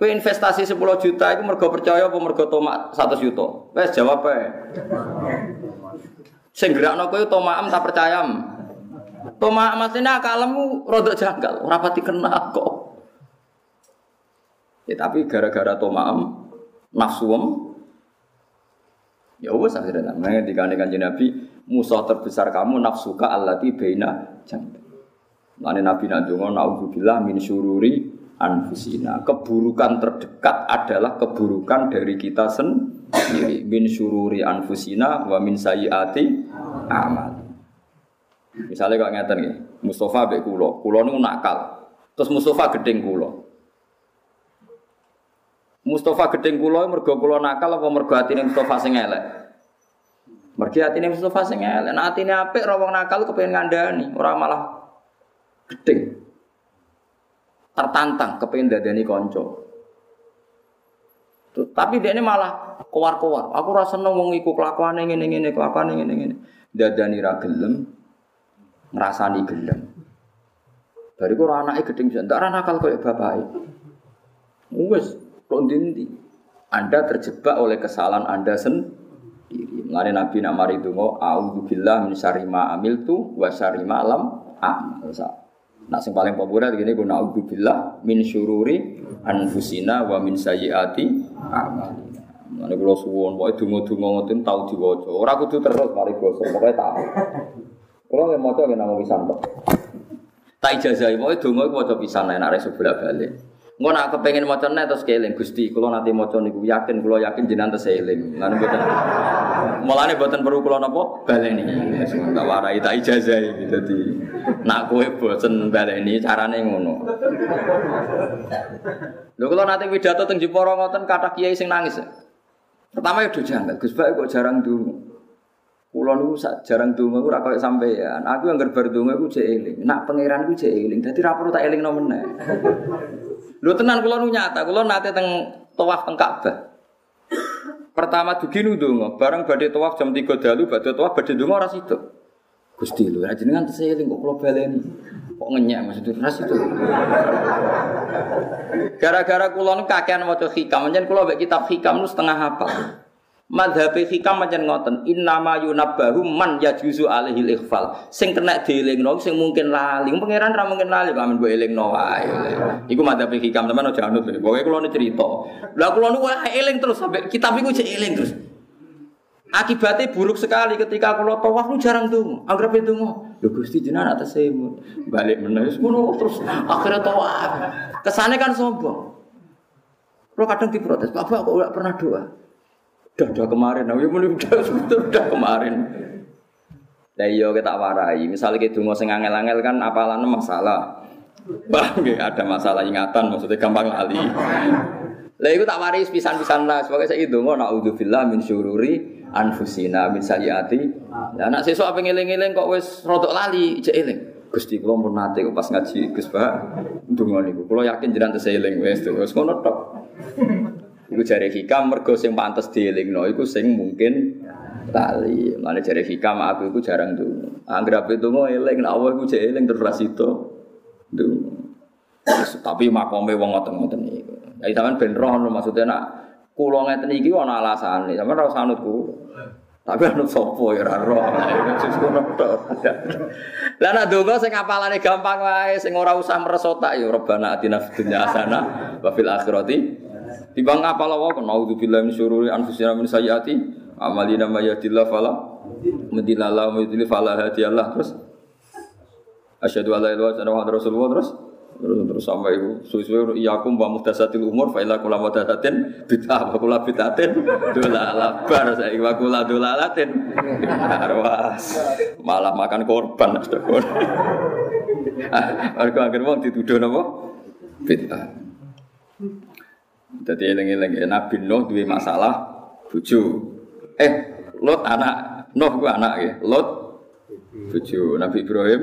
Kue investasi 10 juta itu mergo percaya apa mergo tomak 100 juta? Wes jawab ae. Sing gerakno kowe tomaam tak percaya. Tomak maksudnya akalmu rodok janggal, ora pati kena kok. Ya tapi gara-gara tomaam nafsuem Ya wes akhirnya namanya dikane kanjeng Nabi musuh terbesar kamu nafsuka allati baina jambi. Lane Nabi nak donga naudzubillah min syururi anfusina. Keburukan terdekat adalah keburukan dari kita sendiri. Min syururi anfusina wa min sayyiati amal. Misalnya kok ngeten nih, Mustafa be kulo, kulo nu nakal. Terus Mustafa gedeng kulo. Mustafa gedeng kulo mergo kulo nakal apa mergo atine Mustafa sing elek? Mergo atine Mustafa sing elek. Nah atine apik ra wong nakal kepengin ngandani, ora malah gedeng. Tertantang kepengin dadani kanca. Tapi dia ini malah keluar-keluar. Aku rasa seneng wong iku kelakuane ngene-ngene, kelakuane ngene-ngene. Dadani ra gelem, ngrasani gelem. Bariku ora anake gedeng ndak nakal koyo bapake. Wes, kok ndi Anda terjebak oleh kesalahan Anda sendiri. Mengenai Nabi nak mari donga, auzubillah min syarri ma amiltu wa syarri ma lam amal. Nah, yang paling populer gini guna auzubillah min syururi anfusina wa min sayyiati amalina. Mane kula suwon pokoke donga-donga ngoten tau diwaca. Ora kudu terus mari basa, pokoke tahu. Kula nek maca nggih namung pisan kok. Tak ijazahi pokoke donga iku maca pisan nek arek sebelah balik. Engko nak kepengin maca nek terus keling Gusti, kula nanti maca niku yakin kula yakin jenengan tes eling. Lan mboten Mulane mboten perlu kula napa baleni. Tak warai tak ijazahi dadi nak kowe bosen baleni carane ngono. Lho kula nanti pidato teng Jepara ngoten kata kiai sing nangis. Pertama ya janggal, Gus Baik kok jarang dulu. Kulo niku jarang donga ora koyo sampean. Aku yang gerbar donga iku jek eling. Nak pangeran ku jek eling. Dadi ra perlu tak elingno meneh. Lho tenan kulo nu nyata, kulo nate teng tawaf teng Ka'bah. Pertama dugi nu donga, bareng badhe tawaf jam 3 dalu badhe tawaf badhe donga ora sido. Gusti lho, jenengan tesih eling kok kulo baleni. Kok ngenyek maksudnya ras itu. Gara-gara kulo nu kakean maca hikam, njen kulo mek kitab hikam nu setengah apa. Madhab hikam macam ngoten, innama yunabbahu man yajuzu alaihi ikhfal. Sing kena dielingno sing mungkin lali. Pangeran ra mungkin lali kok amen mbok elingno wae. Iku madhab hikam teman aja anut. Pokoke kula cerita. Lah kula nu eling terus sampai kitab iku cek eling terus. Akibatnya buruk sekali ketika kalau tawaf lu jarang tuh, anggap itu mau. Lu gusti jenengan atas balik menangis ngono terus akhirnya tawaf. Kesannya kan sombong. Lo kadang diprotes, bapak gak pernah doa? Udah, udah kemarin, nah, ya udah, udah, kemarin. Lah iya kita warai, misalnya kita dungo sing angel-angel kan apalan masalah. Bah, ada masalah ingatan, maksudnya gampang lali. Lah itu tak waris pisan-pisan lah, sebagai saya itu mau naudzubillah min syururi anfusina min sayyiati. Lah nak sesuk apa ngeling-eling kok wis rodok lali, ijek eling. Gusti kula mun nate pas ngaji Gus Pak ndonga niku. Kula yakin jenengan tesih eling wis wis ngono tok. Iku jare hikam mergo sing pantes dielingno iku sing mungkin tali. Mane jare hikam aku iku jarang tuh. Angger ape donga eling nek Allah iku jek eling terus itu. Tapi makome wong ngoten-ngoten iku. Ya sampean ben roh maksudnya nak kula ngeten iki ana alasane. Sampeyan ora usah anut Tapi anut sapa ya ora roh. Lah nek donga sing apalane gampang wae, sing ora usah meresotak ya Rabbana atina fid dunya hasanah wa fil akhirati Timbang apa lawa kan naudzubillahi min syururi anfusina min sayyiati amalina may yahdillahu fala mudhillalah wa yudhlil fala hadiyalah terus? Asyhadu alla ilaha illallah wa rasulullah. Terus? Terus terus sampai itu suwe-suwe iyakum wa muhdatsatil umur fa ila kula muhdatsatin bid'ah wa kula bid'atin dolala bar saiki wa kula dolalatin. Arwas. Malah makan korban. Mergo akhir wong dituduh napa? Bid'ah jadi eling-eling ya, Nabi Nuh duwe masalah bojo. Eh, Lot anak, Nuh ku anak ya. Lot bojo. Nabi Ibrahim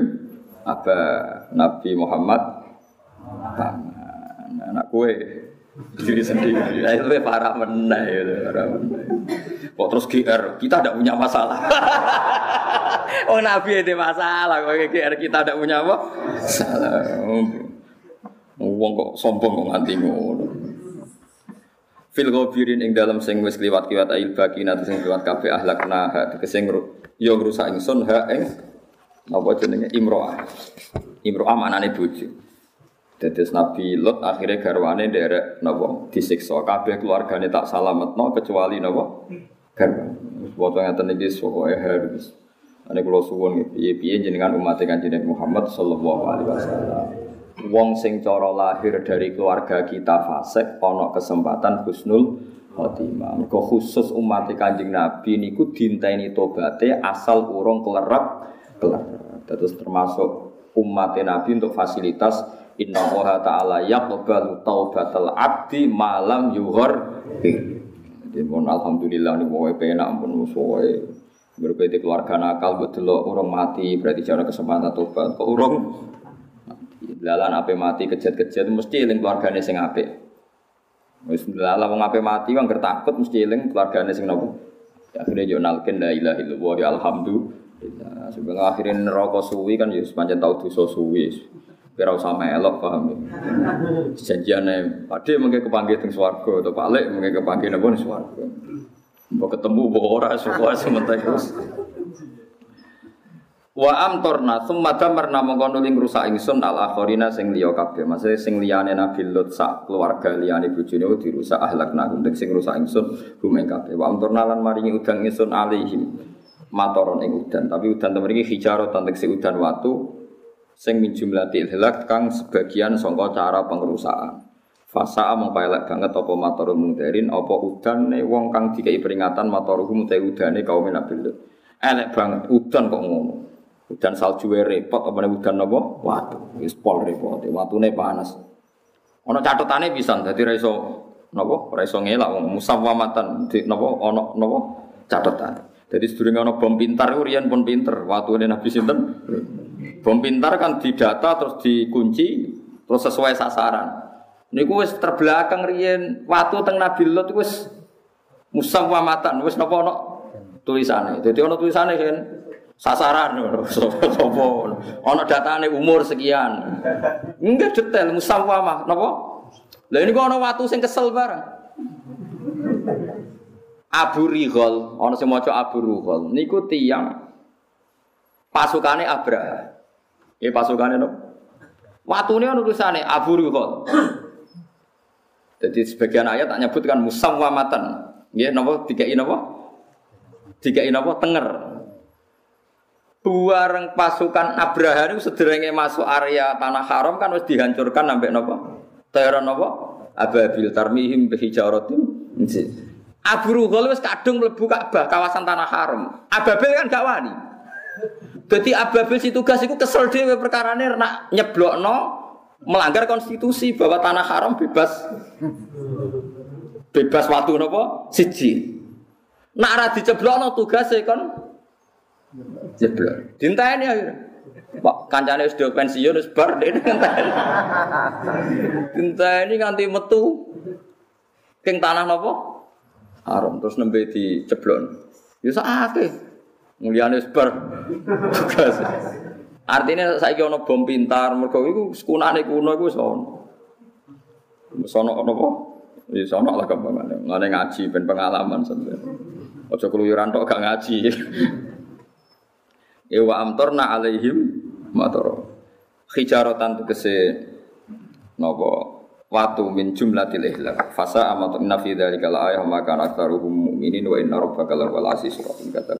apa Nabi Muhammad paman. Anak kue diri sendiri. Nah, itu parah meneh itu, parah meneh. Kok terus GR, kita tidak punya masalah. oh Nabi ada masalah, kok GR kita tidak punya apa? Salah. Wong kok sombong kok nganti ngono. Fil ghafirin ing dalam sing wis kliwat-kliwat ail bakina sing kliwat kabeh ahlakna ha tegese yo ngrusak ingsun ha ing napa jenenge imroah. Imroah maknane bojo. Dadi Nabi Lot akhirnya garwane derek napa disiksa kabeh keluargane tak salametno kecuali napa garwane. Foto ngaten iki pokoke harus. Ane kula suwun piye-piye jenengan umat Kanjeng Muhammad sallallahu alaihi wasallam. Wong sing cara lahir dari keluarga kita fasik ana kesempatan husnul khotimah. Mergo khusus umat Kanjeng Nabi niku dinteni tobaté asal urung kelerep kelerep. Terus termasuk umat Nabi untuk fasilitas Inna Allah Ta'ala yaqbalu taubatal abdi malam yuhor Jadi mohon Alhamdulillah ini mau penak pun musuhnya Berbeda keluarga nakal betul orang mati berarti cara kesempatan tobat. Kok orang Lalan ape mati kejat-kejat mesti eling keluargane sing apik. Wis lalah wong ape mati wong takut mesti eling keluargane sing nopo. Ya, akhirnya yo nalken la ilaha illallah ya alhamdulillah. Sebelum akhirnya neraka suwi kan ya sepanjang tau dosa suwi. Kira usah melok paham ya. Janjiane pade mengke kepanggih teng swarga atau balik mengke kepanggih napa ning swarga. Mbok ketemu mbok ora suwe sementara. Wa amtorna summa damarna mongko nuli ngrusak ingsun al akhirina sing liya kabeh. Maksudnya sing liyane Nabi Lut sak keluarga liyane bojone dirusak ahlakna gum sing rusak ingsun gum kabeh. Wa amtorna lan maringi udan ingsun alaihim matoron ing udan. Tapi udan temen iki hijarah tegese udan watu sing min jumlatil hilak kang sebagian sangka cara pengrusakan. Fasa among paelek banget apa matorul mungdarin apa udane wong kang dikai peringatan matoruhum te udane kaum Nabi Lut. Elek banget udan kok ngono. Udan salju repot apa nih udan apa? Watu. Wis pol repot. Watune panas. Ono catetane bisa dadi ra iso napa? Ra ngelak musawamatan di napa ono napa catetan. Jadi sedurunge ono bom pintar iku riyen pun pinter. Watune Nabi sinten? Bom pintar kan didata terus dikunci terus sesuai sasaran. Niku wis terbelakang riyen watu teng Nabi Lot wis musawamatan wis napa ono tulisane. Jadi ono tulisane kan sasaran. Sapa ana datane umur sekian. Enggak detail musawamah napa? Lha ini kok ana watu sing kesel bareng? Abu Righal ana sing maca Abu Righal niku tiyang pasukane Abraha ya pasukane no watune ana tulisane Abu Righal jadi sebagian ayat tak nyebutkan musawamatan nggih napa? Dikai napa? Dikai napa? Tenger Bareng pasukan Abraha itu sederenge masuk area tanah haram kan harus dihancurkan sampai nopo? Teror nopo? Ababil tarmihim bihijaratim. Abu Ruhul wis kadung mlebu Ka'bah kawasan tanah haram. Ababil kan gak wani. Jadi Ababil si tugas itu kesel dhewe perkarane nak nyeblokno melanggar konstitusi bahwa tanah haram bebas bebas waktu nopo siji. Nak ra diceblokno tugase kon Jeblok. Dinteni akhirnya. Pak kancane wis do pensiun wis bar dene ngenteni. Dinteni nganti metu. King tanah napa? Haram terus nembe diceblok. Ya sakake. Mulyane wis bar. Artinya saiki ana bom pintar mergo iku sekunane kuno iku wis ana. Wis ana napa? Wis ana lah gampangane. Ngene ngaji ben pengalaman sampeyan. Aja keluyuran tok gak ngaji. Ewa amtorna alaihim matoro. Hijaratan tegese nopo watu min jumlatil ihlak. Fasa amat inna fi dzalika la ayah maka aktsaruhum mu'minin wa inna rabbaka lawal rahim kata